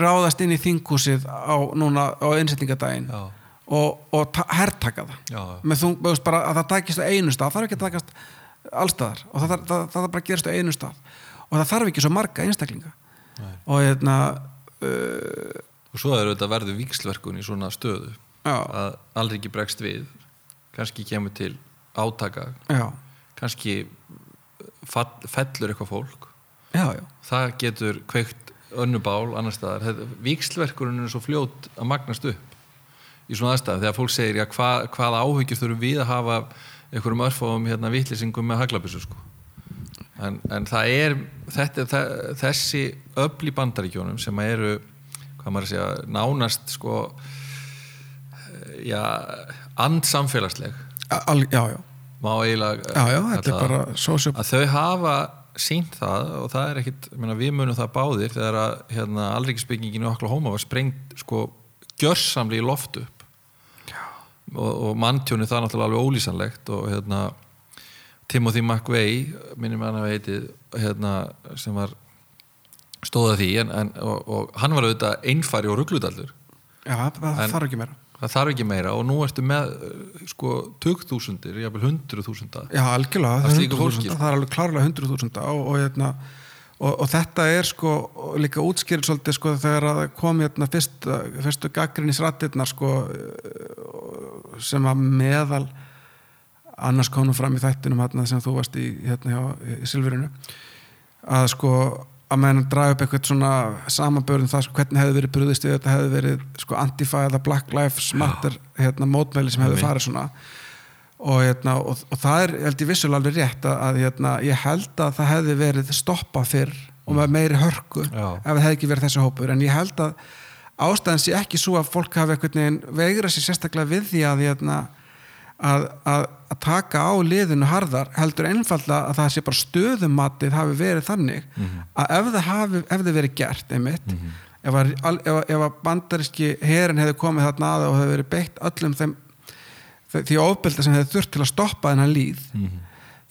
[SPEAKER 2] ráðast inn í þingúsið á, núna á einsetningadaginn og, og herrtaka það já. með þú veist bara að það takist á einu stað það þarf ekki að takast allstaðar og það, það, það, bara gerast á einu stað og það þarf ekki svo marga einstaklinga Nei. og hérna uh,
[SPEAKER 3] og svo er þetta verður vikslverkun í svona stöðu já. að aldrei ekki bregst við kannski kemur til átaka já. kannski fellur eitthvað fólk það getur kveikt önnubál annar staðar vikslverkurinn er svo fljót að magnast upp í svona aðstæðum þegar fólk segir já, hva, hvaða áhyggjur þurfum við að hafa einhverjum örfáum hérna, vittlýsingum með haglabissu sko. en, en það er þetta, það, þessi öll í bandaríkjónum sem eru hvað maður segja, nánast sko já, andsamfélagsleg
[SPEAKER 2] já, já
[SPEAKER 3] má eiginlega að þau hafa sínt það og það er ekkit menna, við munum það báðir þegar að hérna, alríkisbyggingin í Oklahoma var sprengt sko gjörsamli í loftu upp. Og, og manntjóni það er náttúrulega alveg ólýsanlegt og hérna Timothy McVeigh minnum hann að heitið hérna, sem var stóða því en, en, og, og hann var auðvitað einfari og rugglutallur
[SPEAKER 2] Já, það þarf ekki meira
[SPEAKER 3] það þarf ekki meira og nú ertu með eh, sko 20.000, jáfnveil 100.000
[SPEAKER 2] Já, algjörlega, það, fólki, það er alveg klárlega 100.000 og, og, hérna, og, og þetta er sko líka útskýrið svolítið sko þegar það kom hérna fyrst, fyrstu gaggrinnisrættirnar sko sem að meðal annars konum fram í þættinum hérna sem þú varst í hérna hjá í Silfurinu að sko að meðan draga upp eitthvað svona samanbörðum það sko, hvernig hefði verið brúðist við þetta hefði verið sko, Antifa eða Black Lives Matter hérna, mótmæli sem hefði farið svona. Og, hérna, og, og það er held ég vissulega alveg rétt að hérna, ég held að það hefði verið stoppað fyrr og með meiri hörku Já. ef það hefði ekki verið þessi hópur. En ég held að ástæðan sé ekki svo að fólk hafi vegra sér sérstaklega við því að hérna, að, að, að taka á liðinu harðar heldur einfallega að það sé bara stöðumatið hafi verið þannig mm -hmm. að ef það hafi, ef það verið gert einmitt, mm -hmm. ef, að, ef, ef að bandaríski herin hefði komið þarna aða og hefði verið beitt öllum þeim því ofbelda sem hefði þurft til að stoppa þennan líð mm -hmm.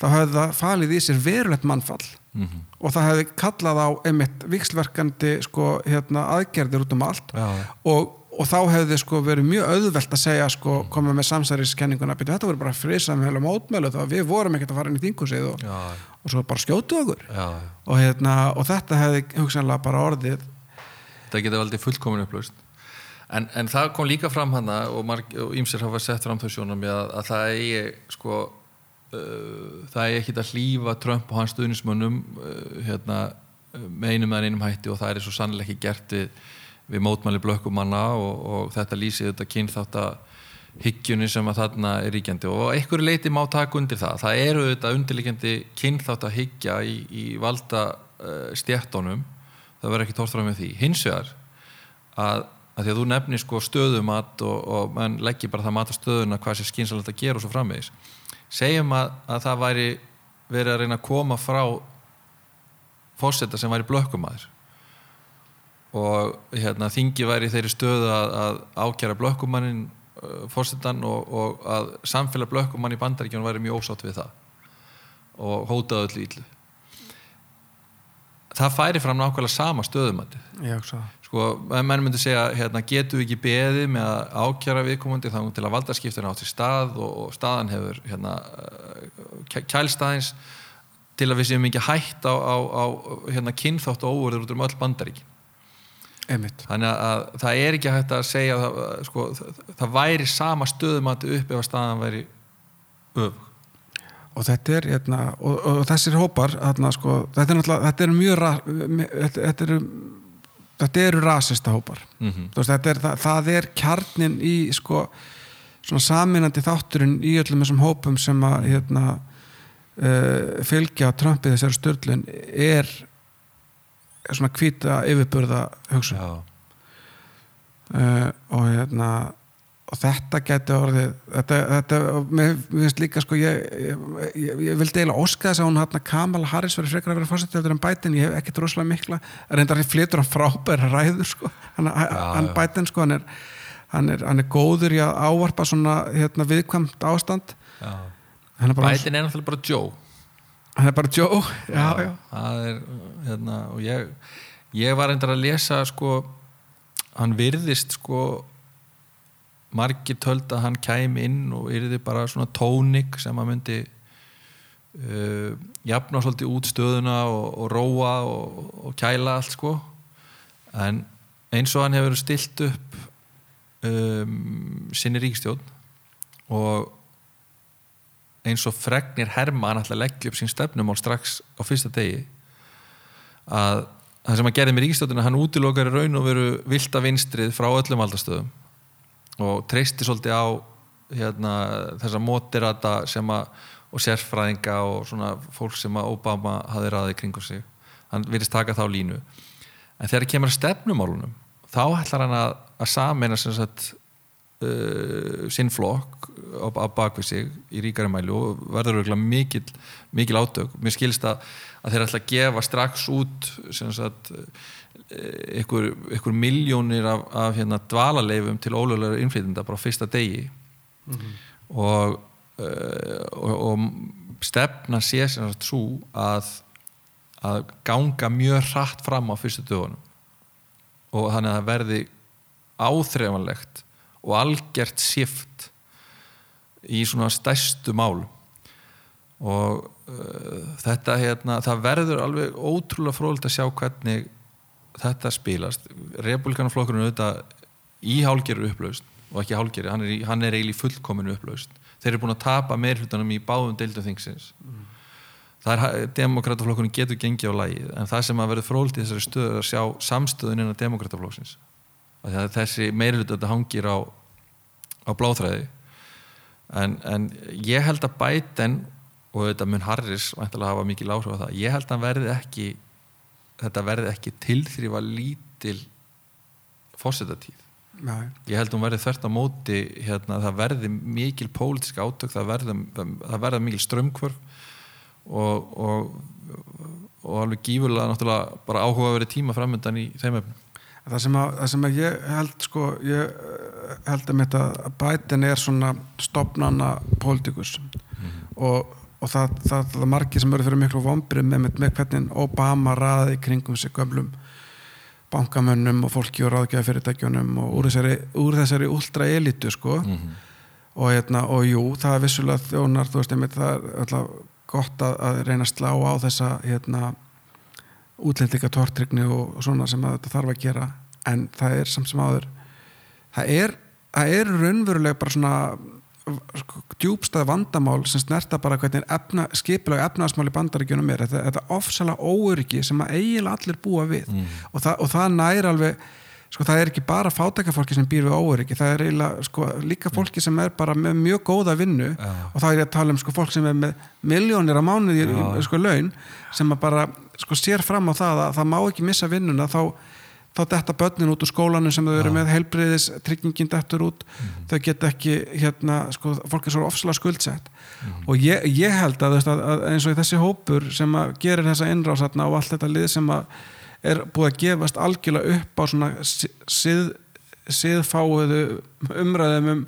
[SPEAKER 2] þá hefði það falið í sér verulegt mannfall mhm. og það hefði kallað á einmitt vikslverkandi sko, hérna, aðgerðir út um allt Já. og og þá hefði sko verið mjög auðvelt að segja sko koma með samsæriskenninguna þetta voru bara frisamhjölu mótmjölu þá við vorum ekkert að fara inn í þingusið og, og svo bara skjótu okkur. Og, hérna, og þetta hefði hugsanlega bara orðið
[SPEAKER 3] Það geti aldrei fullkomin upplöst en, en það kom líka fram hana og ímser hafa sett fram þau sjónum að, að það eigi sko uh, það eigi ekki að hlýfa Trump og hans stuðnismönnum uh, hérna, með einum eða einum hætti og það er svo sannlega ekki gert við við mótmæli blökkumanna og, og þetta lýsið þetta kynþátt að higgjunni sem að þarna er ríkjandi. Og einhverju leiti má taka undir það. Það eru þetta undirleikjandi kynþátt að higgja í, í valda uh, stjættónum það verður ekki tórstrað með því. Hins vegar að, að því að þú nefnir sko stöðumat og, og mann leggir bara það mat á stöðuna hvað sé skynsalegt að gera og svo framvegis. Segjum að, að það væri verið að reyna að koma frá fósetta sem væri blökkumadur og hérna, þingi væri þeirri stöðu að, að ákjara blökkumannin uh, fórsetan og, og að samfélag blökkumann í bandaríkjónu væri mjög ósátt við það og hótaði öllu íllu það færi fram nákvæmlega sama stöðumandi sko, menn myndi segja hérna, getur við ekki beði með að ákjara viðkomandi þá til að valdarskiptina átt í stað og, og staðan hefur hérna, kælstaðins til að við séum ekki hægt á, á, á hérna, kynþátt og óverður út um öll bandaríkin
[SPEAKER 2] einmitt.
[SPEAKER 3] Þannig að, að það er ekki hægt að segja að það, sko, það, það væri sama stöðumati upp ef að staðan væri öf
[SPEAKER 2] og þetta er hérna, og, og þessir hópar hérna, sko, þetta er náttúrulega þetta er mjög þetta, þetta eru þetta eru rasista hópar.
[SPEAKER 3] Mm -hmm.
[SPEAKER 2] veist, er, það, það er kjarnin í sko, saminandi þátturinn í öllum þessum hópum sem að hérna, uh, fylgja Trumpið þessari störlun er svona hvita yfirburða hugsun.
[SPEAKER 3] Já,
[SPEAKER 2] uh, og hérna og þetta getur orðið þetta, þetta mér finnst líka sko ég, ég, ég, ég vildi eiginlega óska þess að hún hérna Kamala Harris verið frekar að vera fórsettildur en Biden, ég hef ekkert rosalega mikla reyndar flytur hann frábæra ræður sko. Hann, hann
[SPEAKER 3] já.
[SPEAKER 2] Biden sko hann er, hann er, hann er góður í að ávarpa svona hérna, viðkvæmt ástand.
[SPEAKER 3] Já. Biden er náttúrulega bara Joe
[SPEAKER 2] hann er bara Joe já, já,
[SPEAKER 3] það er hérna, og ég ég var reyndar að lesa sko hann virðist sko margir töld að hann kæmi inn og yrði bara svona tónik sem að myndi uh, jafna svolítið út stöðuna og, og róa og, og kæla allt sko. En eins og hann hefur stilt upp um, sinni ríkstjórn og eins og fregnir Herma hann ætla að leggja upp sín stefnumál strax á fyrsta degi að það sem að gerði með ríkistjóttina hann útilokar í raun og veru vilda vinstrið frá öllum valdastöðum og treysti svolítið á hérna, þessa að og sérfræðinga og svona fólk sem að Obama hafi ræðið kringum sig. Hann virðist taka þá línu. En þegar kemur að stefnumálunum þá ætlar hann að, að sagt uh, sinn flokk á, bakvið sig í ríkari mælu og verður auðvitað mikil, mikil átök. Mér skilst að, að þeir ætla að gefa strax út sagt ykkur, ykkur miljónir af, af hérna, dvalaleifum til ólögulegur innflytenda bara fyrsta degi. Og, uh, og, og stefna sé sem svo að, að ganga mjög hratt fram á fyrstu dögunum. Og þannig að það verði áþreifanlegt og algjört sift í svona stærstu mál og uh, þetta hérna, það verður alveg ótrúlega fróðilegt að sjá hvernig þetta spilast. Republikanaflokkurinn auðvitað í hálgeru upplaust og ekki hálgeru, hann er, hann er eiginlega fullkominu upplaust þeir eru búin að tapa meirhlutunum í báðum deildum þingsins. Mm. það er, demokrataflokkurinn getur gengið á lagi en það sem að verður fróðilegt í þessari stöðu er að sjá samstöðun innan demokrataflokksins þessi þetta hangir á, á bláþræði en, en ég held að Biden og þetta mun Harris væntalega hafa mikið láhrif á það ég held að verði ekki þetta verði ekki tilþrýfa lítil fósitatíð
[SPEAKER 2] Nei.
[SPEAKER 3] ég held að hún verði þvert á móti hérna, það verði mikil pólitísk átök það verði, það verði mikil strömmkvörf og, og, og alveg gífurlega náttúrulega bara áhuga vera tíma framöndan í þeim efnum
[SPEAKER 2] það sem, að, það sem að ég held sko, ég held að þetta að Biden er svona stopnana pólitíkus. Og, og það, það, það er margir sem eru fyrir miklu vombrið með, með, með hvernig Obama raði kringum sig gömlum bankamönnum og fólki og ráðgjöða fyrirtækjunum og úr þessari, úr þessari ultra elitu sko.
[SPEAKER 3] Mm -hmm.
[SPEAKER 2] og, hérna, og jú, það er vissulega þjónar, veist, einmitt, það er alltaf gott að, að reyna að slá á þessa hérna, útlendika tortrygni og, svona sem að þetta þarf að gera. En það er samt sem áður það er, það er raunverulega bara svona sko, djúbstað vandamál sem snerta bara hvernig efna, skipilega efnaðasmál í bandaríkjunum er þetta, þetta ofsalega óöryggi sem að eiginlega allir búa við
[SPEAKER 3] Mm.
[SPEAKER 2] og, það, og það nær alveg sko það er ekki bara fátækafólki sem býr við óöryggi það er eiginlega sko líka fólki sem er bara með mjög góða vinnu
[SPEAKER 3] Já.
[SPEAKER 2] og það er ég að tala um sko fólk sem er með miljónir á mánuði
[SPEAKER 3] Já.
[SPEAKER 2] sko laun sem að bara sko sér fram á það að það má ekki missa vinnuna þá þá detta börnin út úr skólanum sem þau eru með heilbriðis, tryggingin dettur út. Þau geta ekki, hérna sko, fólk er svo ofslega skuldsett. Og ég, ég held að, að, að eins og þessi hópur sem gerir þessa innrásatna og allt þetta lið sem er búið að gefast algjörlega upp á svona sið, siðfáuðu umræðum um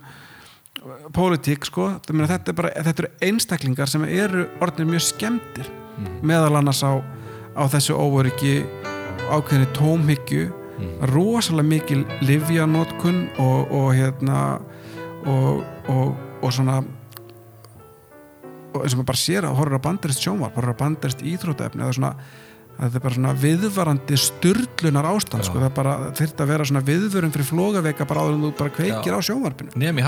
[SPEAKER 2] pólitík sko, þetta, er bara, þetta eru einstaklingar sem eru orðinir mjög skemmtir meðal annars á, á þessu óöryggi ákveðinni tómhyggju rosalega mikil livjanótkun og, og hérna og, og, og svona og eins og maður bara sér að horfður á bandarist sjónvar horfður á bandarist íþrótaefni þetta er bara svona viðvarandi styrlunar ástand sko, það er bara þyrfti að vera svona viðvörun fyrir flógaveika bara áður en þú bara kveikir
[SPEAKER 3] Já.
[SPEAKER 2] á sjónvarpinu.
[SPEAKER 3] Nefn í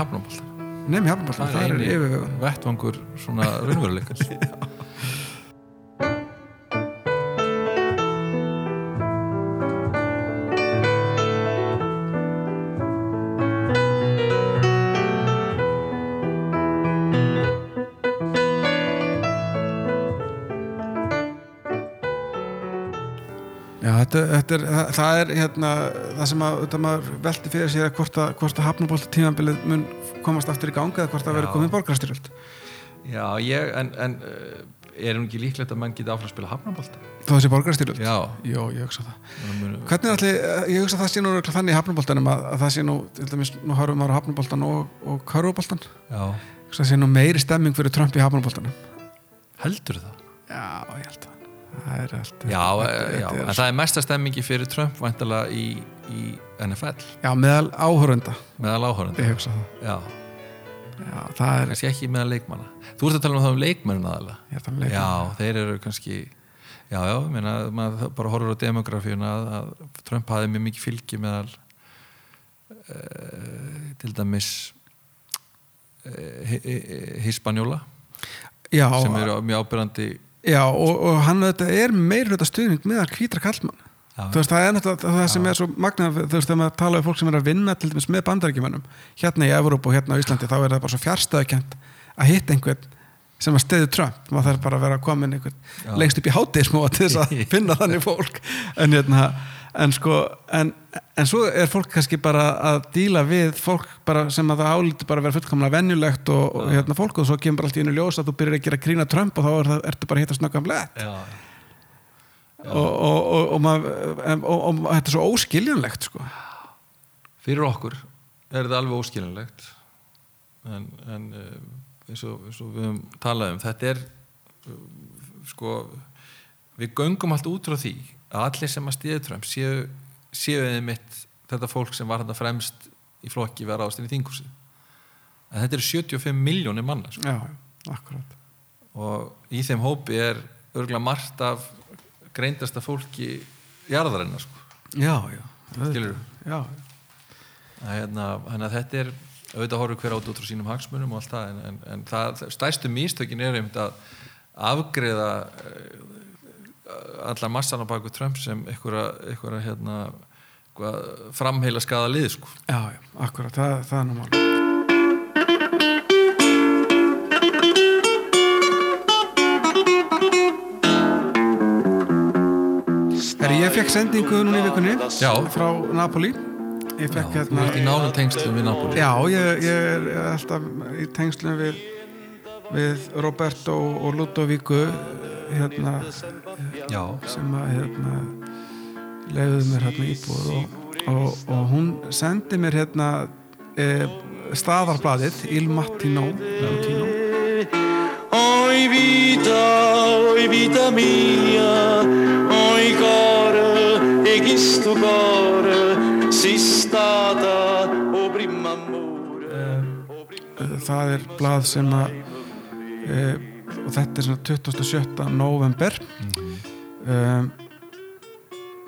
[SPEAKER 2] nefn hafnabóltan, það er
[SPEAKER 3] eini
[SPEAKER 2] yfirvegun.
[SPEAKER 3] vettvangur svona raunveruleikans
[SPEAKER 2] þetta, þetta er, það, það er hérna, það sem að maður velti fyrir að hvort að, að hafnabólta tímabilið mun komast aftur í ganga eða hvort að vera komið borgarstyrjöld
[SPEAKER 3] Já, ég, en, en uh, er hún ekki líklegt að mann geti áfram að spila hafnabólta?
[SPEAKER 2] þó þessi borgarstyrjöld
[SPEAKER 3] Já.
[SPEAKER 2] Jó, ég hugsa það.
[SPEAKER 3] Munu,
[SPEAKER 2] Hvernig ætli, ég hugsa að það sé nú þannig í hafnaboltanum að, að það sé nú, til dæmis, nú horfum maður á hafnaboltan og, og körfuboltan
[SPEAKER 3] Já,
[SPEAKER 2] það sé nú meiri stemming fyrir Trump í hafnaboltanum
[SPEAKER 3] heldur það?
[SPEAKER 2] Já, ég held að það er allt
[SPEAKER 3] Já,
[SPEAKER 2] þetta,
[SPEAKER 3] eh, já,
[SPEAKER 2] þetta
[SPEAKER 3] en það er mesta stemmingi fyrir Trump væntalega í, í NFL
[SPEAKER 2] Já, meðal áhörunda
[SPEAKER 3] meðal áhörandi
[SPEAKER 2] ég hugsa það.
[SPEAKER 3] Já,
[SPEAKER 2] Já, það er,
[SPEAKER 3] kannski ekki meðal leikmanna. Þú ert að tala um það um leikmennin aðalega
[SPEAKER 2] leika
[SPEAKER 3] Já, þeir eru kannski Já, já, meina, maður bara horfur á demografíuna að, að Trump hafi mjög mikið fylgi meðal uh, til dæmis uh, hispanjóla
[SPEAKER 2] Já,
[SPEAKER 3] sem eru mjög ábyrrandi
[SPEAKER 2] já og, og hann þetta er meiri hluta stuðning meðal hvítra kallmann þú veist, það er náttúrulega það sem er svo magnað, þú veist, þegar maður tala um fólk sem er að vinna til dæmis með bandarækjumannum hérna í Evróp og hérna á Íslandi, þá er það bara svo fjarstöðukent að hitta einhvern sem að stiði Trump, maður þarf bara að vera að koma inn einhvern lengst upp í hátismó til þess að finna þannig fólk. En hérna, en sko en, en svo er fólk kannski bara að díla við fólk bara sem að það álíti bara að vera fullkomlega venjulegt og, og hérna fólk og svo kemur bara allt í einu ljós að þú byrjar að gera grína Trump og þá er það, ertu bara að hitta snöggamlega
[SPEAKER 3] já,
[SPEAKER 2] og, og, og, og, maður, en- og, og, og þetta er svo óskiljanlegt sko.
[SPEAKER 3] fyrir okkur er þetta alveg óskilinlegt en, en eh, eins, og, eins og við höfum talað um þetta er eh, sko við göngum allt út frá því að allir sem að stíðu Trump séu, séu eða mitt þetta fólk sem var þetta fremst í flokki vera ástinni í þinghúsi en þetta eru 75 miljónir manna sko.
[SPEAKER 2] já, akkurat
[SPEAKER 3] og í þeim hópi er örgulega margt af greindasta fólki jarðarinnar sko.
[SPEAKER 2] já, já,
[SPEAKER 3] Skilurðu?
[SPEAKER 2] já,
[SPEAKER 3] að, hérna, þannig að þetta er auðvitað horfur hver át út frá sínum hagsmunum og allt það en, en, en það, stærstu místökin er einmitt að afgreða uh, allar massan á baku Trump sem einhverja, hérna, framheila skada lið sko.
[SPEAKER 2] já, já, akkurat það, það er Herri, ég fekk sendingu núna í vikunni
[SPEAKER 3] Já.
[SPEAKER 2] frá Napoli ég fekk
[SPEAKER 3] Þú
[SPEAKER 2] hérna
[SPEAKER 3] ert í nánum tengslum við Napoli
[SPEAKER 2] Já, ég, ég er alltaf í tengslum við, við Roberto og Ludovíku hérna,
[SPEAKER 3] Já,
[SPEAKER 2] sem að hérna, leiðuðu mér hérna íbúð og, og, og hún sendi mér hérna e, staðarbladið Il Mattino,
[SPEAKER 1] Oi vita, oi vita mia, oi cor, e questo cuore si stata o prima amore.
[SPEAKER 2] Eh, það er blað sem að e, og þetta er svona 27. november um,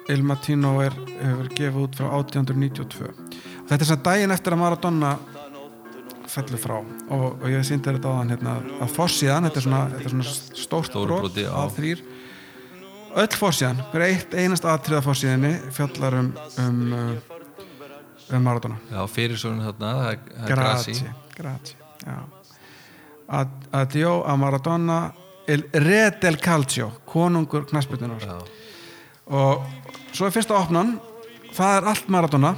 [SPEAKER 2] Il Mattino er, hefur gefið út frá 1892 þetta er svona daginn eftir að Maradona fellur frá. Og, og ég sýndi þetta á hann hérna, að fossiðan, þetta er svona, þetta er svona stórt brot að þrýr öll fossiðan, hver eitt einast aðtriða fossiðinni fjallar um um, uh, um Maradona.
[SPEAKER 3] Já fyrir svona þarna
[SPEAKER 2] Grazie, grazie já. Ad, Addio a Maradona il re del calcio konungur knaspitunar
[SPEAKER 3] Já,
[SPEAKER 2] og svo er fyrsta opnan það er allt Maradona.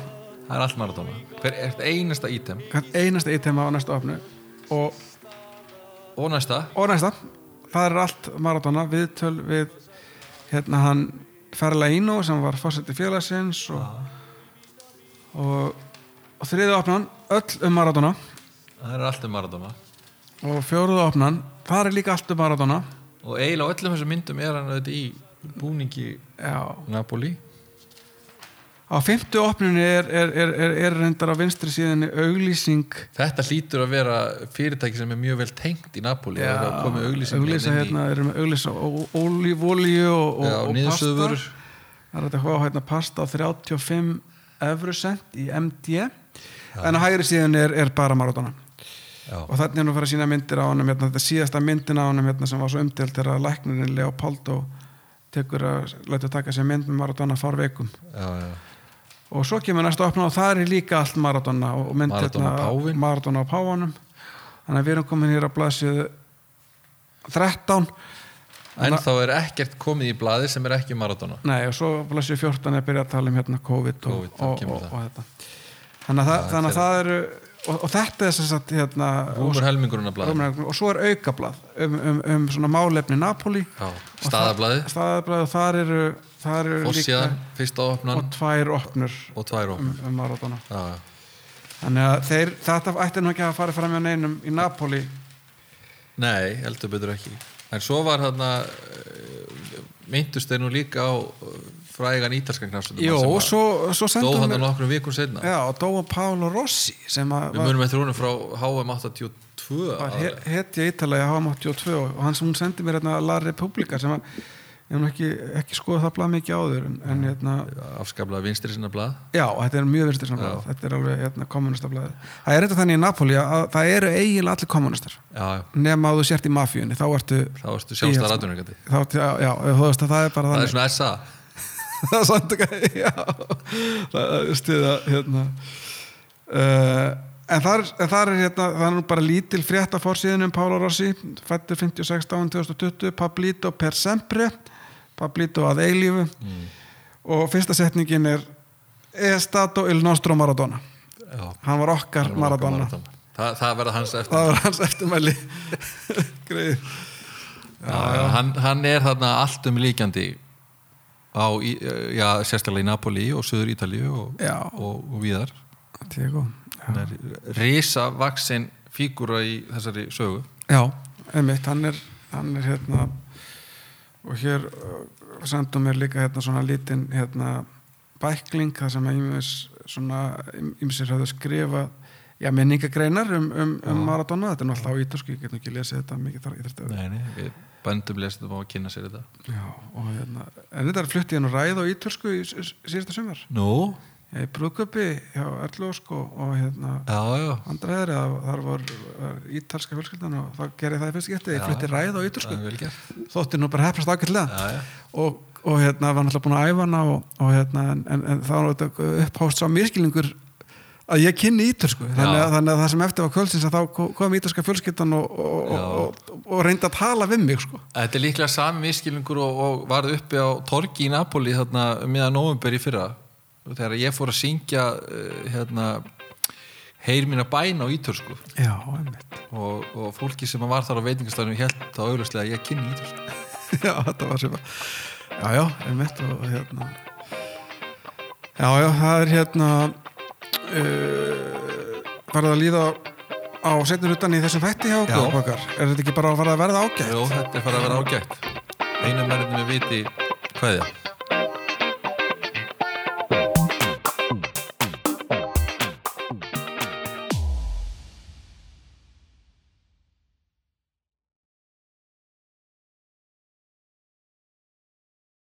[SPEAKER 3] Það er allt Maradona. Hver er einasta ítem?
[SPEAKER 2] Einasta ítema á næsta opnu. Og,
[SPEAKER 3] og næsta.
[SPEAKER 2] Og næsta. Það er allt Maradona viðtöl við hérna hann Ferlaino sem var fórseti félagsins og, og, og þriða opnan öll um Maradona.
[SPEAKER 3] Það er allt um Maradona
[SPEAKER 2] og fjóruða opnan það er líka allt um Maradona
[SPEAKER 3] og eiginlega á öllum þessum myndum er hann auðvitað í búningi
[SPEAKER 2] já.
[SPEAKER 3] Napoli.
[SPEAKER 2] Á fymtu opnunni er, er, er, er, er reyndar á vinstri síðan auglýsing.
[SPEAKER 3] Þetta hlýtur að vera fyrirtæki sem er mjög vel tengt í Napoli
[SPEAKER 2] Já,
[SPEAKER 3] og það komið auglýsing
[SPEAKER 2] auglýsa hérna, erum við auglýsa ólífólíu og,
[SPEAKER 3] Já,
[SPEAKER 2] og, og pasta það er þetta hvað hérna pasta á 35 eurosent í MD en á hægri síðan er, er bara Maradona
[SPEAKER 3] Já,
[SPEAKER 2] og þannig er nú að fara að sína myndir á honum hérna, þetta síðasta myndin á honum hérna, sem var svo umdelt þegar læknirinn Leopoldo tekur að læta taka sér mynd með Maradona fár veikum og svo kemur næsta opna og það er líka allt Maradona og mynd
[SPEAKER 3] Maradona.
[SPEAKER 2] Maradona á páfanum þannig að við erum komin hér að blasið 13
[SPEAKER 3] En þá er ekkert komið í blaði sem er ekki Maradona.
[SPEAKER 2] Nei og svo blasið 14 er að byrja að tala um hérna COVID og,
[SPEAKER 3] COVID,
[SPEAKER 2] og, og,
[SPEAKER 3] það.
[SPEAKER 2] og, þetta. Þannig að, það, þannig að það eru og, og þetta er sem sagt hérna
[SPEAKER 3] Rúmur helmingurinn af blaði
[SPEAKER 2] og, svo er aukablað um, um, um svona málefni Napoli
[SPEAKER 3] staðablaði,
[SPEAKER 2] og þar eru, þar eru líka
[SPEAKER 3] fyrsta opnan.
[SPEAKER 2] Og tvær opnur
[SPEAKER 3] og tvær
[SPEAKER 2] um,
[SPEAKER 3] opnan
[SPEAKER 2] um Maradona
[SPEAKER 3] Já, já.
[SPEAKER 2] þannig að þeir, þetta ætti nú ekki að fara fram hjá neinum í Napoli
[SPEAKER 3] Nei, heldur betur ekki. En svo var þarna myndust þeir nú líka á uh, frægan ítalskan knafstöndum
[SPEAKER 2] Jó, og svo, svo
[SPEAKER 3] Dó
[SPEAKER 2] sendum
[SPEAKER 3] hann
[SPEAKER 2] við
[SPEAKER 3] nokkrum vikum setna
[SPEAKER 2] Já, og dóa Pálo Rossi að
[SPEAKER 3] Við
[SPEAKER 2] var,
[SPEAKER 3] munum eftir honum frá HM 82
[SPEAKER 2] var he-
[SPEAKER 3] aðalega.
[SPEAKER 2] hetja ítalagi að hafa 82 og hann sem hún sendi mér hérna La Repubblica sem að ég hef ekki, ekki skoða það blað mikið áður en, en hérna,
[SPEAKER 3] afskaplega vinstri sinna blað.
[SPEAKER 2] Já, þetta er mjög vinstir
[SPEAKER 3] Já.
[SPEAKER 2] þetta er alveg hérna, kommunistablaði það er þetta þannig í Napoli að það eru eiginlega allir kommunistar nema að þú sért í mafíunni þá ertu
[SPEAKER 3] þá ertu sjálfstæða ræðunarkandi
[SPEAKER 2] þá, já, já, þú veist að það er bara
[SPEAKER 3] Það
[SPEAKER 2] þannig.
[SPEAKER 3] er svona SA
[SPEAKER 2] það er samt ekki það er stuða hérna uh, en þar er hérna það er nú bara lítil frétt af fórsíðinu um Pála Rossi fættur 56 án 2020 Pablito per sempre. Pablito að eilífu
[SPEAKER 3] Mm.
[SPEAKER 2] og fyrsta setningin er E stato il nostro Maradona.
[SPEAKER 3] Já,
[SPEAKER 2] hann var okkar
[SPEAKER 3] hann var okkar
[SPEAKER 2] Maradona,
[SPEAKER 3] Þa, Það verða hans eftir
[SPEAKER 2] það var hans eftirmæli. Greið.
[SPEAKER 3] Hann, hann er þarna allt um líkjandi á, í- já, sérstaklega í Napoli og Suður Ítalíu og, og, og er risa vaksin fígúra í þessari sögu.
[SPEAKER 2] Já, einmitt, hann er, hann er hérna og hér uh, sendum mér líka hérna svona lítinn hérna bækling það sem ímis svona ímsir hafðu skrifa já, minningagreinar um, um, um Maradona þetta er alltaf á ítalsku, ég get nú ekki lesið þetta mikið þar, þurfti að
[SPEAKER 3] Nei, nei, lestum á að kynna sér þetta.
[SPEAKER 2] Já, og hérna, en þetta er flutt í hennu ræð á ítalsku í síðasta sumar.
[SPEAKER 3] Nú,
[SPEAKER 2] ég brúðköpi hjá Erlósk og, og hérna
[SPEAKER 3] já, já.
[SPEAKER 2] Andra heðri, þar var ítalska fjölskyldan og þá gerði það í fyrst getið, ég flutti ræð á
[SPEAKER 3] Það gert.
[SPEAKER 2] Þótti nú bara hefnast
[SPEAKER 3] já
[SPEAKER 2] og, og hérna var náttúrulega búin að æfa hana og, og hérna en, en, en þá var þetta upphást sá miskilningur að ég kynni ítörsku þannig að, þannig að það sem eftir var kvöldsins að þá kom- ítalska fjölskyldan og, og, og, og, reyndi að tala við mig sko.
[SPEAKER 3] Þetta er líklega sami miskilningur og, og varð uppi á torgi í Napoli þarna miðan november í fyrra. Þegar ég fór að syngja uh, hérna heyr mína bæn á ítörsku
[SPEAKER 2] já,
[SPEAKER 3] og, og fólki sem var þar á veitingastæðinu held þá auglustlega að ég kynni ítörsku
[SPEAKER 2] já, þetta var sem að já, já, einmitt og hérna já, já, það er hérna uh, farið að líða á setnur utan í þessum þætti hjá
[SPEAKER 3] Já.
[SPEAKER 2] okkur okkar. er þetta ekki bara að verða ágætt?
[SPEAKER 3] Jó, þetta er að vera ágætt einu mennum við viti hvaðja